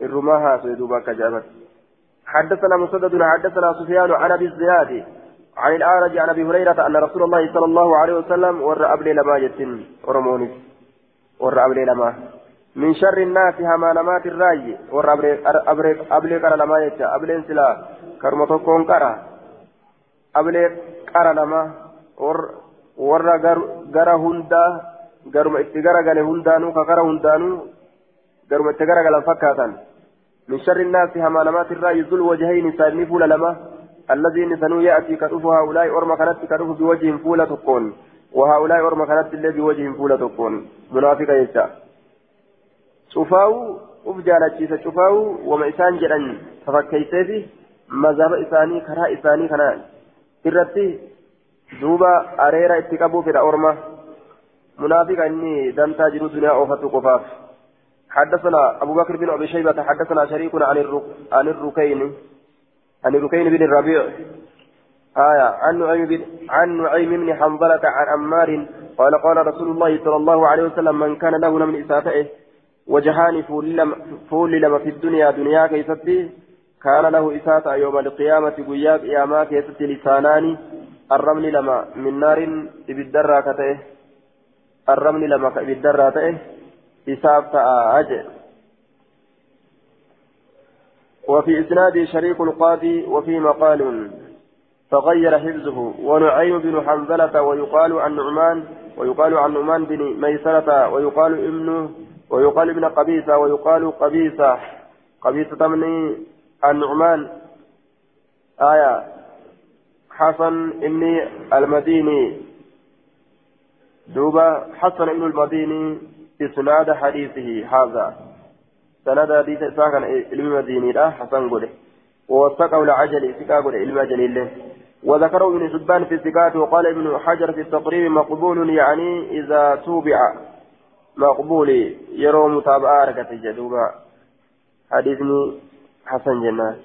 Speaker 1: irrumaa haasoo duuba akka jaabate حدثنا مسدد حدثنا سفيان عن ابي الزناد عن الأعرج عن أبي هريرة أن رسول الله صلى الله عليه وسلم ور أبلي لما جتن ورموني ور أبلي لما. من شر الناس هما نمات الرأي ور أبلي كرا لما يتا أبلي انسلا كرمتو كون كرا أبلي كرا لما ور ور غرا هندا غرم اتغرا غل هندانو كغرا هندانو غرم اتغرا غل فكاتن. من شر الناس هما نمات الرأي ذو الوجهين سالمي فول لما. الذين سنو يأتي كتوف هؤلاء أرمى كانت كتوف بوجه فولة تكون. وهؤلاء أرمى كانت اللي بوجه فولة تكون. منافقة يجا. شفاو أفجالة شفاو وما إسان جلن. تفكيسي مذهب إساني كرا إساني irratti duuba areera itti qabu fedha orma munaafiqa inni dantaa jiru duniyaa oofatu qofaaf حدثنا أبو بكر بن أبي شيبة حدثنا شريك عن الركين عن ركين بن الربيع. آية. عن نعيم عن نعيم بن حنظلة عن عمار قال قال رسول الله صلى الله عليه وسلم من كان له من إسافته وجهان فول لما في الدنيا دنيا كيستي كان له إساءة يوم القيامة قياك ياما كيستي لسانان الرمل لما من نار بالدرة كتئه الرمل لما بالدرة كتئه إساءة أجل وفي إسناد شريك القاضي وفي مقال تغير حفظه. ونعيم بن حنظلة ويقال عن نعمان ويقال عن نعمان بن ميسرة ويقال ابن ويقال ابن قبيسة ويقال قبيسة قبيسة تمني النعمان آية. حسن إني المديني. دوبا حسن ابن المديني إسناد حديثه هذا. سند حديث ساكن علم ديني لا حسن قوله ووثقه العجل سكا قوله علم جليل وذكره ابن حبان في الزكاة وقال ابن حجر في التقريب مقبول يعني إذا توبع مقبول يرى متابعة ركة جدوبا حديثني حسن جنة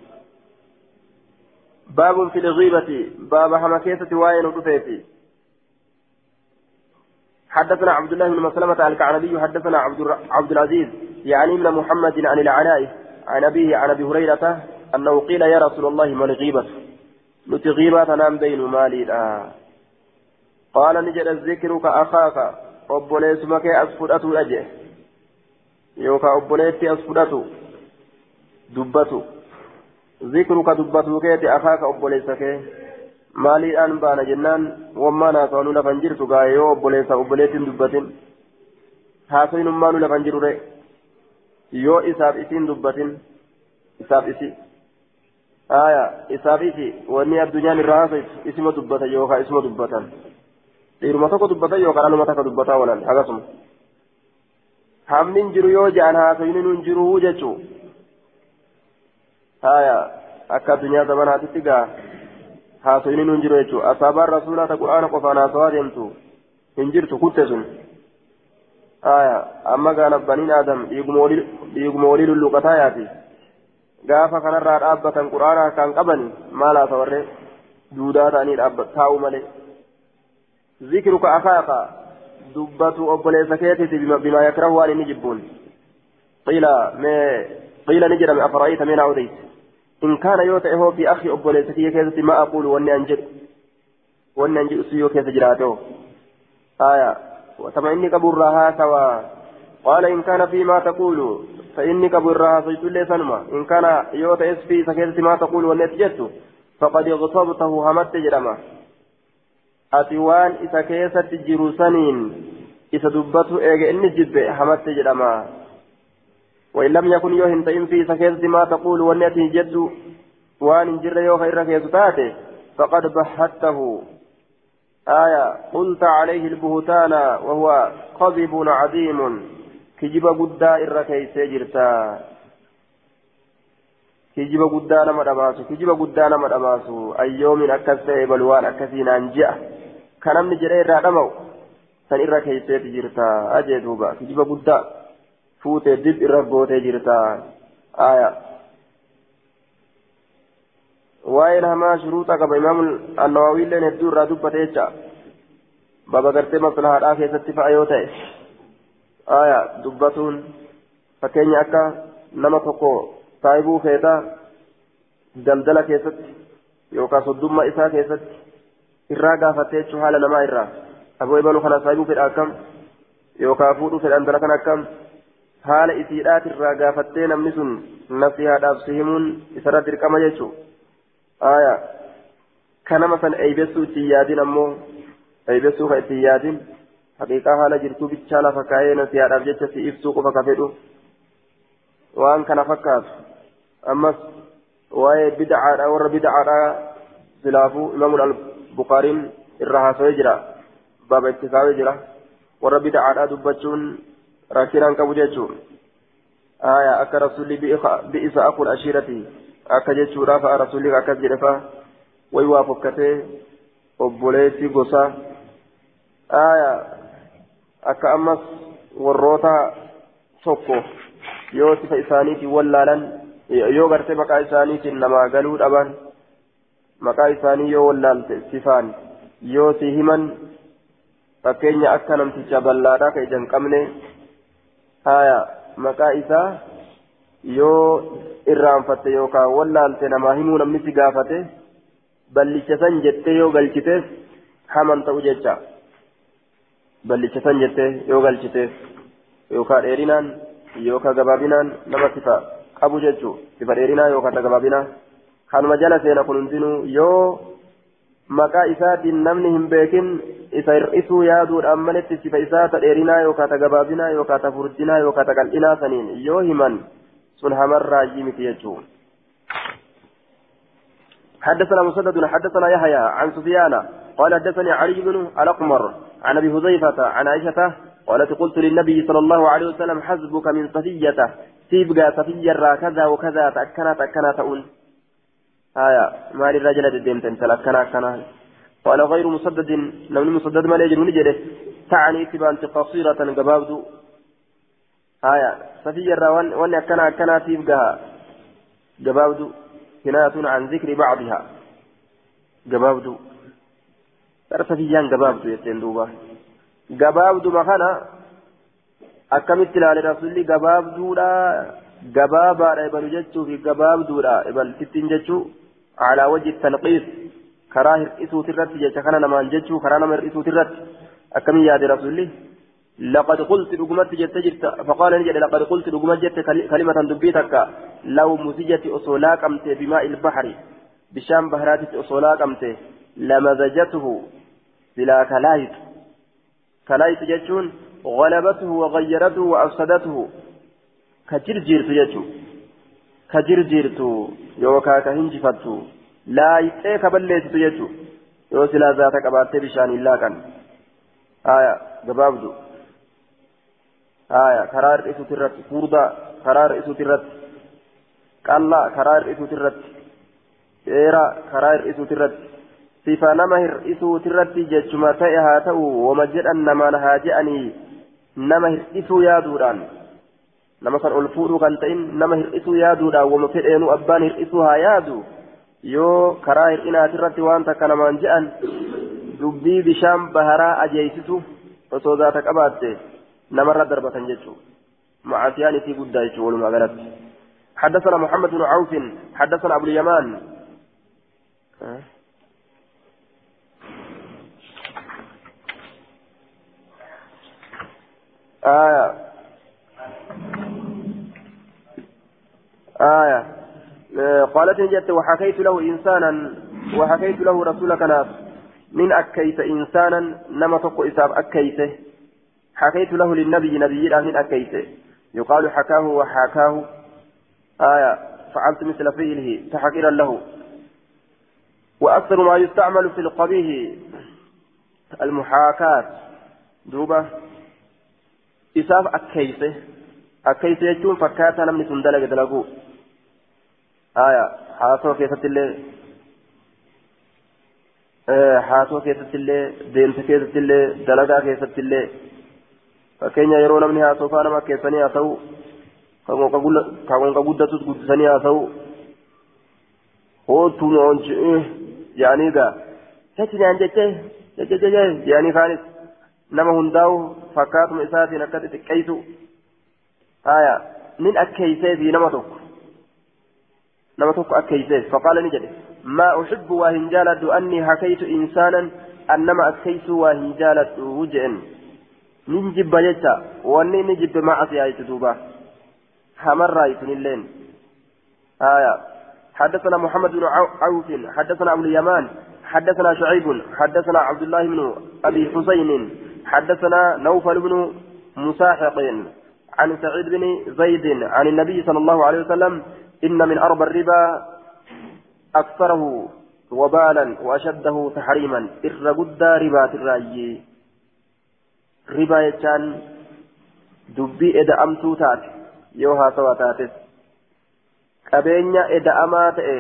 Speaker 1: باب في الغيبة باب حمكيسة وين وتفيتي حدثنا عبد الله بن مسلمة الكعنبي حدثنا عبد العزيز يعني من محمد عن العلاء عن أبيه عن أبي هريرة أنه قيل يا رسول الله ما الغيبة؟ نتغيبة تنام بين مالي آه. قال نجد الذكر كأخاك أبوليس مكي أسفرأة أجه يوكا أبوليتي أسفرأة دبته. ذكرك دبته كيتي أخاك أبوليس كي. maaliidhaan baana jennaan wammaa naasawanuu lafan jirtu gaa'e yoo obboleessa obboleettiin dubbatin haasawinummaanuu lafan jirure yoo isaaf isiin dubbatin isaaf isi aya isaaf isi wanni addunyaan irraa haasawtu isima dubbatan yookaan isima dubbatan dhiiruma tokko dubbatan yookaan anuma takka dubbataa oolan akkasuma hamni hin jiru yoo ja'an haasawni nun jiru jechuu haya akka addunyaa zamanaatitti gaa haasawni nun jiru jechuu asaabaan rasuulaa ta qur'aana qofaan haasawaa deemtu hin jirtu kutte sun walii lulluqataa yaati gaafa kanarraa dhaabbatan qur'aana kan qabani maal haasawarree duudaa ta'anii taa'u malee zikruka akaaka dubbatu obboleessa keetiiti bimaa yakrahu waan inni jibbuun qiila mee qiila ni jedhame afara'ayta mee naa odeyse in kaana yoo ta'e hoo fi akhi obboleessa kiyya keessatti ma aquulu wanni an jedhu wanni an jedhu si yoo keessa jiraate hoo aya irraa haasawaa qaala in kaana fi maa taqulu فإني قبل الرها سيتو لي سنما. إن كان يوتا اسفي سكيت ما تقول جدت فقد اغتصبته همت جرما. أتوان إذا كيست جروسانين إذا دبته إيجا إني جب همت جرما. وإن لم يكن يوهن تئن في سكيت ما تقول ونت جد وان جر إرى تاتي فقد بحته. آية قلت عليه البهتان وهو قذب عظيم keeysee kijiba guddaa nama dhabaasu kijiba guddaa nama dhabaasu ayyoomin akkas ta'e balwaan akkasii naan ji'a ka namni jedhee irraa dhama'u san irra keeyseeti jirta ajee duuba kijiba guddaa fuutee dib irra waa'een hamaa shuruuxa qaba imaamu annawawiilleen hedduu irraa dubbate jecha baba gartee maslahaadhaa keessatti fa'a yoo ta'e aya dubbatuun fakkeenya akka nama tokko saayibuu feetaa daldala keessatti yookaan soddummaa isaa keessatti irraa gaafattee jechuun haala namaa irraa aboo ibalu kana saayibuu fedha akkam yookaan fuudhuu fedhan dala kana akkam haala isiidhaati irraa gaafattee namni sun nasihaadhaaf si himuun isarra dirqama jechuun san eeybessuu ittiin yaadin ammoo eeybessuu kan ittiin yaadin. haqiiqaa haala jirtuu bichaa lafa kaa'ee nasihaadhaaf jecha si ibsuu qofa ka fedhu waan kana fakkaatu ammas waa'ee bid'aadha warra bid'aadha silaafuu imaamul al-bukaariin irra haasawee jira baaba itti kaawee jira warra bid'aadha dubbachuun rakkinaan qabu jechuun aya akka jechuudha fa'a rasulli akkas jedhe fa'a way waa fokkatee obboleessi gosa aya akka ammas warroota tokko yoo sifa isaaniitiin wallaalan yoo gartee maqaa isaaniitiin namaa galuu dhaban maqaa isaanii yoo wallaalte sifaan yoo si himan fakkeenya akka namticha ballaadhaa ka ija qabne haya maqaa isaa yoo irraanfatte yookaan wallaalte namaa himuu namni si gaafate ballicha san jettee yoo galchiteef haman ta'u jecha. ballichatan jettee yoo galchiteef yookaan dheerinaan yookaan gabaabinaan nama sifa qabu jechuu sifa dheerinaa yookaan gabaabinaa kanuma jala seena kun hundinuu yoo maqaa isaatiin namni hin beekin isa hir'isuu yaaduudhaan maletti sifa isaa ta dheerinaa yookaan gabaabinaa yookaan furdinaa yookaan qal'inaa saniin yoo himan sun hamarraa miti jechuu. حدثنا مسدد حدثنا يحيى عن سفيان قال حدثني علي بن الأقمر عن أبي حذيفة عن عائشة قالت قلت للنبي صلى الله عليه وسلم حسبك من صفية تيبقى صفية كذا وكذا تأكنا تأكنا تؤن آية ما للرجل الدين تنتل أكنا أكنا قال غير مسدد لو مسدد ما ليجر تعني تبانت قصيرة قبابد آية صفية وان وان أكنا أكنا تيبقى قبابد كناية عن ذكر بعضها قبابد صفيان قبابد يتين دوبا قبابد مخانا akkamitti ilaale rasulli gabaabduudha gabaabaadha ibalu jechuu fi gabaabduudha ibaltittiin jechuu alaa wajji tanqiis karaa hir'isuuti irratti jecha kana namaan jechuu karaa nama hir'isuuti irratti akkamin yaade rasulli لقد قلت رقمت جت جرت فقال نجد لقد قلت رقمت جت كلمة دبيتك لو مزجت أصولاك أمت بماء البحر. بشام بهرات أصولاك أمت لمزجته بلا كلايت. كلايت جتون غلبته وغيرته وأفسدته. كجرجيرت يجو كجرجيرت يوكا كهنجفت لا يتئك بليت يجو يوسلا ذاتك أبات بشان الله كان. آية. جبابدو. آية كرار إسو ترت فوردا كرار إسو ترت قلا كرار إسو ترت إيرا كرار إسو ترت nama hir'isuu irratti jechuma ta'e haa ta'u wama jedhan namaan haa je'anii nama hir'isuu yaaduudhaan nama san ol fuudhuu kan ta'in nama hir'isuu yaaduudhaan wama fedheenu abbaan hir'isuu haa yaadu yoo karaa hir'inaati irratti waan takka namaan je'an dubbii bishaan baharaa ajeeysitu osoo zaata qabaatte darbatan jechuudha macaasiyaan isii guddaa jechuudha walumaa galatti حدثنا محمد بن عوف حدثنا أبو اليمان. آية. آية. قالت جت وحكيت له إنسانا وحكيت له رسولك ناس من أكيت إنسانا نما تقو إساب أكيته. حكيت له للنبي نبي من أكيته يقال حكاه وحكاه آية فعلت مثل فعله تحقيرا له وأكثر ما يستعمل في القبيه المحاكاة دوبة isaaf akkeyse akkeyse jechuun fakkaataa namni sun dalage dalaguu aya haasoo keessattillee haasoo keessattillee deemsa keessattillee dalagaa keessattillee fakkeenya yeroo namni haasoo faa nama keessanii haasa'u kan qonqa guddatus guddisanii haasa'u hootuu moonchi jedhanii gaa jechi nyaan jechee jechee jedhanii kaanis nama hundaa'u fakkaatuma isaatiin akka xixiqqeessu haya nin akkeeyseefi nama tokko nama tokko akkeeyseef faqaala ni jedhe maa uxibbu waa hin jaaladhu annii hakaytu insaanan annama akkeeysuu waa hin jaaladhu jeen nin jibba jecha wanni inni jibbe maa as yaayitu duuba? Hamarraa isunilleen haya حدثنا محمد بن عوف حدثنا ابو اليمان حدثنا شعيب حدثنا عبد الله بن ابي حسين حدثنا نوفل بن مساحق عن سعيد بن زيد عن النبي صلى الله عليه وسلم إن من أربى الربا أكثره وبالا وأشده تحريما إرقد ربا الرأي يتشان دبي إذا أمتو تات يوها سوا تاتس qabeenya eda'amaa ta'e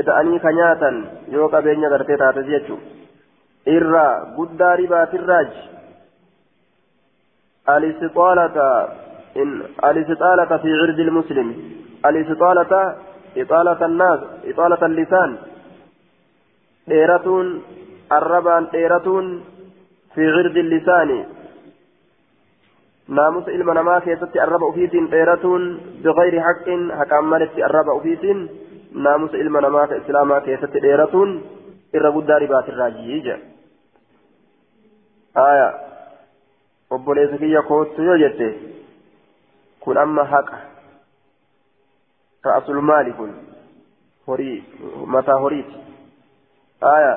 Speaker 1: eda'anii ka nyaatan yoo qabeenya gartee taates jechuun irraa guddaa ribaatirraaji إن الاستطالة في عرض المسلم الاستطالة إطالة الناس إطالة اللسان ديرة الربا ديرة في عرض اللسان ناموس علم نما كيست الربا أفيتين ديرة بغير حق حكام مالت الربا أفيتين. ناموس علم نما كإسلاما كيست ديرة إرغد داربات الراجيج آية. obboleessa kiyya koottu yoo jette kun amma haqa ra'asul maali kun horii mataa horiiti aya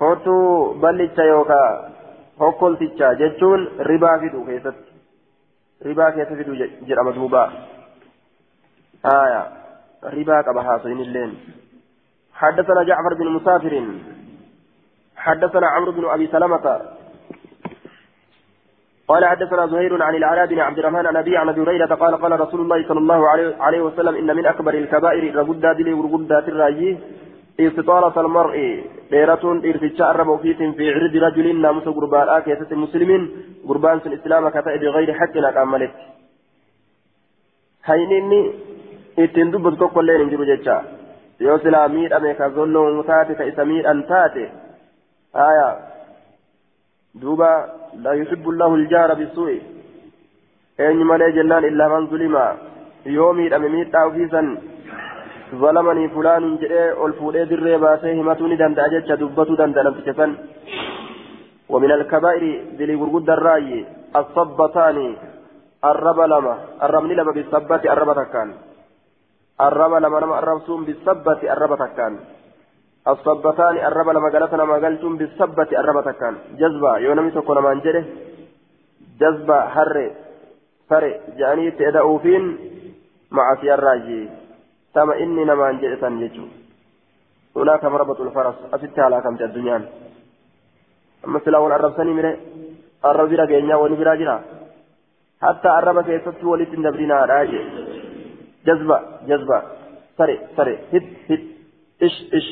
Speaker 1: koottu ballicha yookaa hokkolticha jechuun ribaa fidu keessatti. Ribaa keessa fidu jedhama duuba. Aya ribaa qaba haasoyin illeen حدثنا جعفر بن مسافر حدثنا عمرو بن ابي سلمه قال حدثنا زهير عن العلاء بن عبد الرحمن عن ابي عن ابي هريره قال قال رسول الله صلى الله عليه وسلم ان من اكبر الكبائر رغدا دلي ورغدا الراجي استطالة المرء ديرة إرتجاء الرب في عرض رجل ناموس قربان آكيسة المسلمين قربان في الإسلام كتائب بغير حق هينيني dubbatu tokko illee hin jiru jecha yoo silaa miidhame ka zolloon taate ka isa miidhan taate haya duuba لا يحب الله الجار بالسوء. أين مالي جنان إلا من ظلم يومي في سن ظلمني فلان جئ الفولي دري باسيه همتوني دند أجج دبتو دند نمتشفن ومن الكبائر ذلي ورقود الرأي الصبتان الرب لما الرمل لما بالصبة الرب تكان. الرب لما لما الربسون بالصبة الرب تكان. الصبتان الرب لما قالتنا ما قالتم بالصبة الرب تكان. جذبة يونمي تكون ما انجره. جذبة هر فري جاني تأدأوا فين؟ مع في الراجي تما إني نما انجره تنججو هناك مربط الفرس أفتها على كم الدنيا أما سلا والعرب سني مره الرب بيرا جينيا وني بيرا جرا حتى الرب كيست ولي تندبرنا راجع جذبة جذبة سري سري هت هت إش إش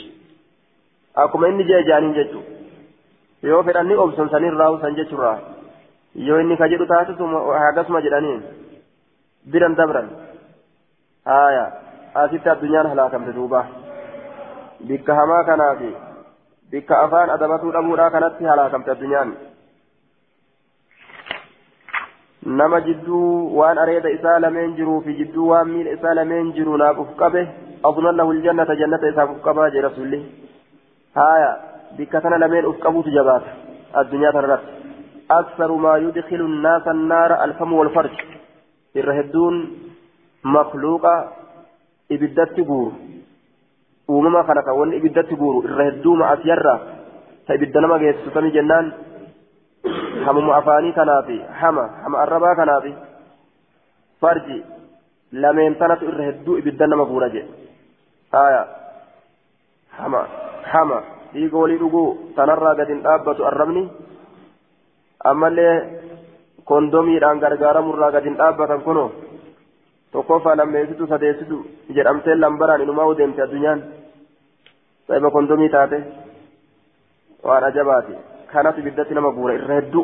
Speaker 1: أكما إني جاي جانين جتو yoo fedhanni obsan sanirraa usan jechuudha yoo inni ka jedhu taasisuma hagasuma jedhaniin. Biran dabran. Haya asitti addunyaan halaakamte duuba bikka hamaa kanaafi bikka afaan adabatuu dhabuudhaa kanatti halaakamte addunyaan nama jidduu waan areeda isaa lameen jiruu fi jidduu waan miila isaa lameen jiru naaf uf qabe adman lahu ljannata jannata isaaf uf qabaa jee rasulli haya bikka tana lameen uf qabuutu jabaata addunyaa tanarratti أكثر ما يدخل الناس النار الفم والفرج الرهدون مخلوقة ibiddatti guuru. Uumama kana kan wanni ibiddatti guuru irra hedduu ma'asiyarraa ta ibidda nama geessisami jennaan hamuma afaanii kanaafi hama hama arrabaa kanaafi farji lameen tanatu irra hedduu ibidda nama guura jedhe haya hama hama dhiiga walii dhuguu tanarraa gadi hin dhaabbatu arrabni ammallee kondomiidhaan gargaaramurraa gadi hin dhaabbatan kunoo? Tokkoffaa lammeessitu sadeessitu jedhamtee lambaraan inumaa deemte addunyaan saahiba kondomii taate waan ajabaati. كانت بدت نما بورا الرهدو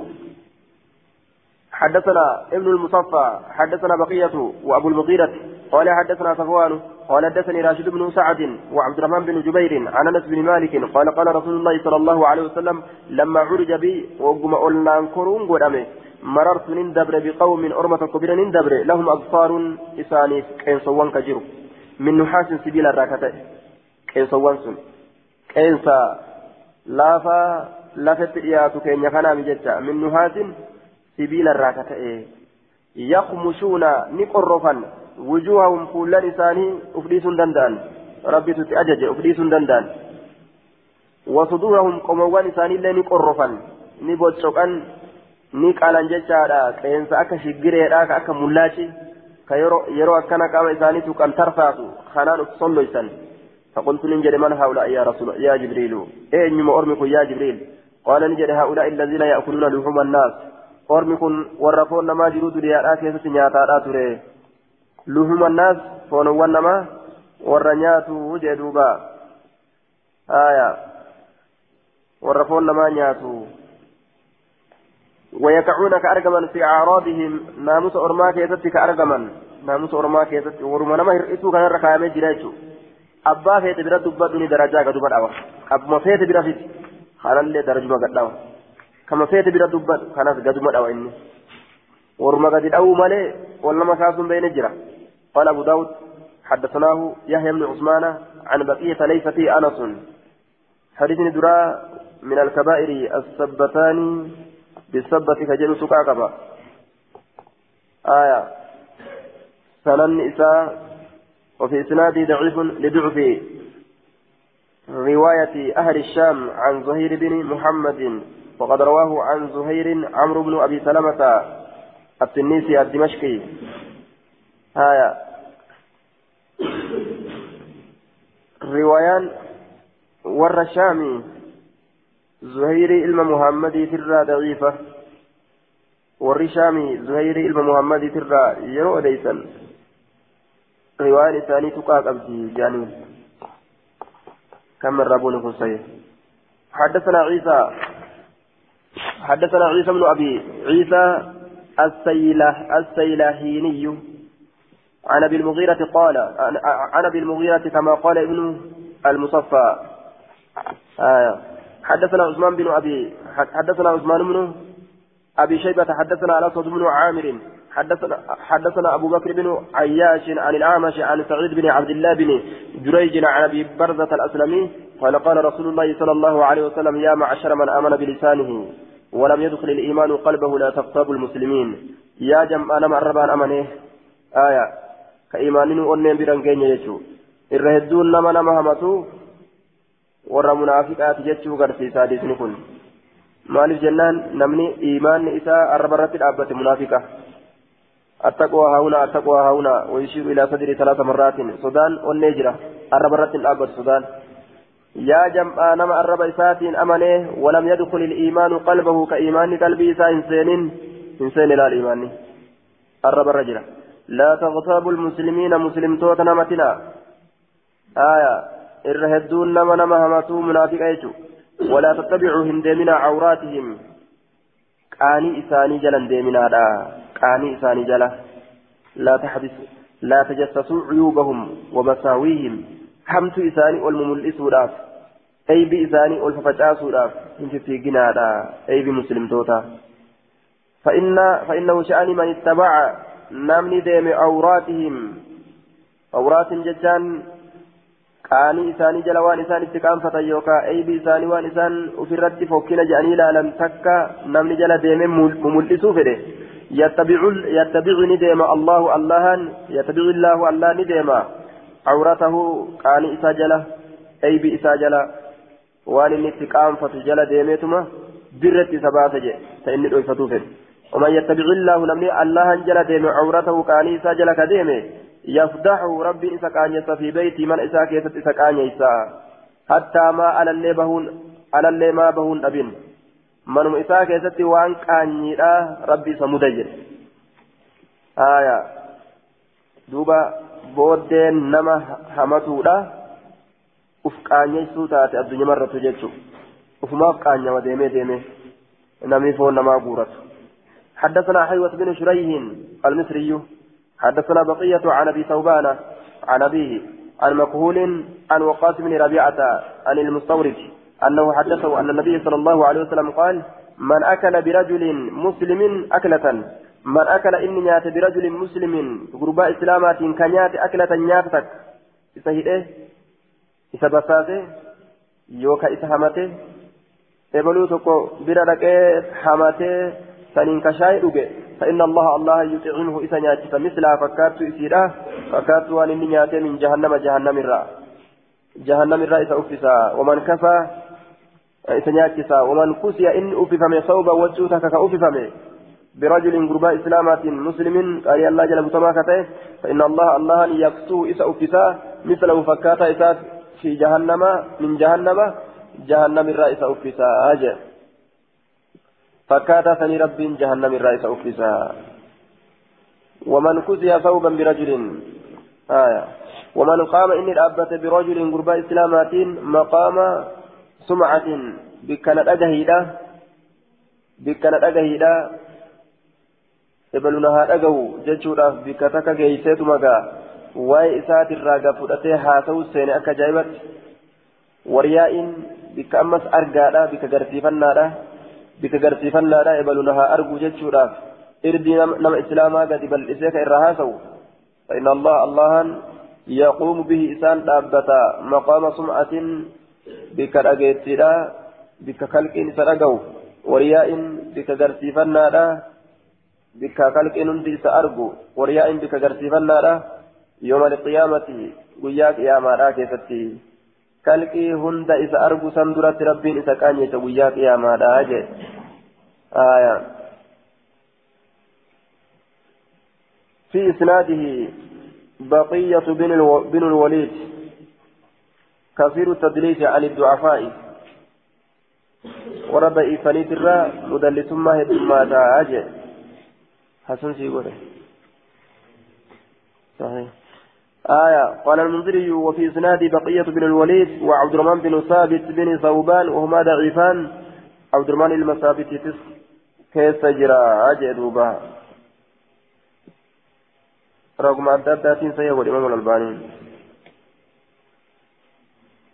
Speaker 1: حدثنا ابن المصفى حدثنا بقية وأبو المغيرة قال حدثنا صفوان قال حدثني راشد بن سعد وعبد الرحمن بن جبير عن انس بن مالك قال قال رسول الله صلى الله عليه وسلم لما عرج بي وقم قلنا انكرون قدامي مررت نندبر بقوم أرمة كبيرة نندبر لهم أظفار إساني كين صوان كجرو. من نحاس سبيل الراكتة كين صوان سن. كين سا لافا لافت إياتو كين يخنا مججة من نحاس سبيل الراكتة يخمشون نقرفا وجوههم فولان إساني أفليس دندان. ربي تتأجج أفليس دندان. وصدورهم قموان إساني اللي نقرفا نبوتشوكان ni qaalan jechaadha. Qeensa akka shiggireedha ka akka mullaachi ka yeroo akkana qaama isaaniitu kan tarfaasu kanaan uf solloysan. فقلت من هؤلاء يا رسول يا جبريل أين أرمك يا جبريل قال نجد هؤلاء الذين يأكلون لحوم الناس أرمكم ورفون ما جرود ليا كيسة نياتا تري لحوم الناس فونوان ما ورنياتو وجدوبا آية ورفون ما نياتو ويقعون كأرجمن في أعراضهم. ناموس أرما كيست كأرجمن ناموس أرما كيست ورما نما هرئسو كان ركامي جراجو أبا فيت برا دبا درجة قدوبا دعوة أبما فيت برا فيت. خالا اللي درجة دعوة كما فيت برا دبا كانت قدوبا دعوة إني. ورما قد دعوة مالي. ولما ساسم بين الجرا قال أبو داود حدثناه يحيى بن عثمان عن بقية ليس في أنس. حديث درا من الكبائر السبتان. بالسبة كجل سكاكبا آية. سنن إساء. وفي إسنادي ضعيف لضعف. رواية أهل الشام عن زهير بن محمد. وقد رواه عن زهير عمرو بن أبي سلمة. التنيسي الدمشقي. آية. روايان ور الشامي زهير إلما محمد ترى ضعيفة والرشامي زهير إلما محمد ترى يرو ليسا رواية ثاني تقاك أبدي جانين كم ربون صحيح حدثنا عيسى حدثنا عيسى بن أبي عيسى السيله السيلهيني عن أبي المغيرة قال عن أبي المغيرة كما قال ابن المصفى آية حدثنا عثمان بن أبي حدثنا عثمان بن أبي شيبة حدثنا الأسود بن عامر حدثنا حدثنا أبو بكر بن عياش عن الأعمش عن سعيد بن عبد الله بن جريج عن أبي برزة الأسلمي قال قال رسول الله صلى الله عليه وسلم يا معشر من آمن بلسانه ولم يدخل الإيمان قلبه لا تغتاب المسلمين. يا جمع أنا مربان أمنه. آية. كإيمان أنين برنجين يجو. الرهدون نما نما همتو. Warra munaafiqaati jechuu garsiisa hadiisni kun. Maaliif jennaan? Namni imaanni isaa arraba irratti dhaabbate munaafiqa. Attaqwa hauna attaqwa hauna ويشير إلى صدر ثلاث مرات سودان ونجرة الرب رت الأبد سودان يا جمع نما الرب إسات أمنه ولم يدخل الإيمان قلبه كإيمان قلبي إسا إنسان إنسان لا الإيمان الرب الرجل لا تغتاب المسلمين مسلم توت نمتنا آية الرهدون نما نما همتو منافق أيتو ولا تتبعوا هندمنا عوراتهم قاني إساني جلا ديمنا دا قاني إساني جلا لا تحدث لا تجسسوا عيوبهم ومساويهم حمت إساني والمملئسوا داف أي بإساني والففجاسوا داف انت في جنادا أي بمسلم توتا فإن فإنه شأن من اتبع نمني ديم عوراتهم عورات ججان qaanii isaanii jala waan isaan itti qaanfatan yookaan eebii isaanii waan isaan ofirratti fokkina jedhanii ilaalan takka namni jala deemee mumul'isuu fedhe yattabicu ni deema allahu allahan yattabicu illaahu allah ni deema cawratahu qaanii isaa jala eebii isaa jala waan inni itti qaanfatu jala deemeetuma birratti isa baasa jedhe ta inni dhoyfatuu fedhe ومن يتبع الله نمني الله جل ديم عورته قاني سجل كديمه يفضحه ربي إسا كانيسا في بيتي من إسا كيست إسا كانيسا. حتى ما على اللي بهون على اللي ما بهون أبين. من إسا كيست وان كانيرا ربي سمدجر آية. دوبا بودين نما همتودا uf qaanyeessuu taate addunyaa marratu jechuun ufumaaf qaanyama deemee deemee namni foon namaa guuratu حدثنا حيوة بن شريح المصري. حدثنا بقية عن أبي ثوبان عن أبيه عن مكهول عن وقاص بن ربيعة عن المستورد أنه حدثه أن النبي صلى الله عليه وسلم قال من أكل برجل مسلم أكلة من أكل إني نيات برجل مسلم غرباء إسلامات كنيات أكلة نياتك. إسهيئه إسا بساته يوكا إسا همته تكو بلا حمته سنين كشاي فإن الله الله يطعمه إذا نياتي مثل فكات إسيرا فكات وان من جهنم جهنم الرا جهنم الرا إذا أفسا. ومن كفى إذا نياتي ومن كسي إن أففم صوبا وجوتك كأففم برجل قرباء إسلامات مسلم قال الله جل متماكته فإن الله الله يكسو إذا أفسا. مثله فكات إذا في جهنم من جهنم جهنم الرا إذا أفسا. أجل فكاتا ثني رب جهنم الرئيس أفسا ومن كسي ثوبا برجل آية ومن قام إني الأبت برجل قرباء إسلامات مقام سمعة بكنت أجهيدة ibalunahaa dhagahu jechuudhaaf bikka takka geeyseetu magaa waa'ee isaati irraa gaa fudhatee haasa'u seene akka ajaa'ibatti waryaa'in bikka ammas argaadha bikka garsiifannaadha argu jechuudhaaf irdii nama islaamaa gadi bal'isee ka irraa haasa'u فإن الله الله يقوم به إسان دابتا. مقام سمعة بك رأيتنا بك خلق سرقو. ورياء بك غرسيفنا بك خلق نندي سأرجو ورياء بك غرسيفنا يوم القيامة وياك يا مارا كيفتي. Kalqii hunda isa argu san duratti rabbiin isa qaanyete guyyaa qiyaamaadha jee. آية في إسناده بقية بن. بن الوليد كثير التدليس عن الضعفاء ورب إيفانيت الرا مدلس ما ما تعاجي حسن سيقول صحيح آية قال المنذري وفي إسناد بقية بن الوليد وعبد الرحمن بن ثابت بن ثوبان وهما ضعيفان. عبد الرحمن المثابت تس كيف جرى؟ أجدوبا رغم أدادات سيقول الإمام الألباني.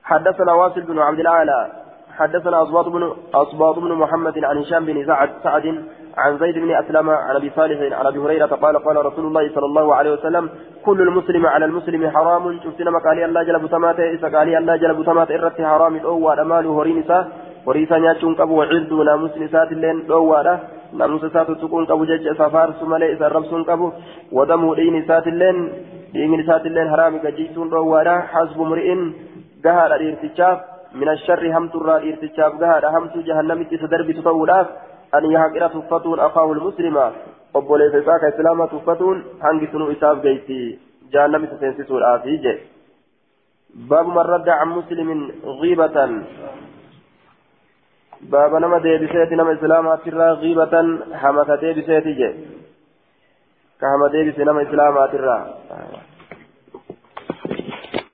Speaker 1: حدثنا واصل بن عبد الأعلى حدثنا أصباط بن أصباط بن محمد عن هشام بن سعد سعد عن زيد بن أسلم عن أبي صالح عن أبي هريرة قال قال رسول الله صلى الله عليه وسلم كل المسلم على المسلم حرام. شفتنا مقالي الله جل بتمات إذا قالي الله جل بتمات إرت حرام الأوى أمال هرينسا وريسا نياتشون قبو وعرض ناموس نسات اللين الأوى ناموس سات تكون قبو جج سفار سمالي إذا ربسون قبو. ودمو دين نسات اللين دين نسات اللين حرام كجيسون الأوى حسب مرئ قهر الارتشاف من الشر هم ترى الارتشاف قهر هم جهنم تسدرب تطولاف. أن يحقر تفتون أخاه المسلم. ka islaama tuffatuun hangi sunu isaaf geessi jahannami seensiisuudhaaf je باب من رد عن مسلم غيبة. باب نما ديبسيت نما إسلاما ترى غيبة. حمك ديبسيت جي. كهما ديبس نما إسلاما ترى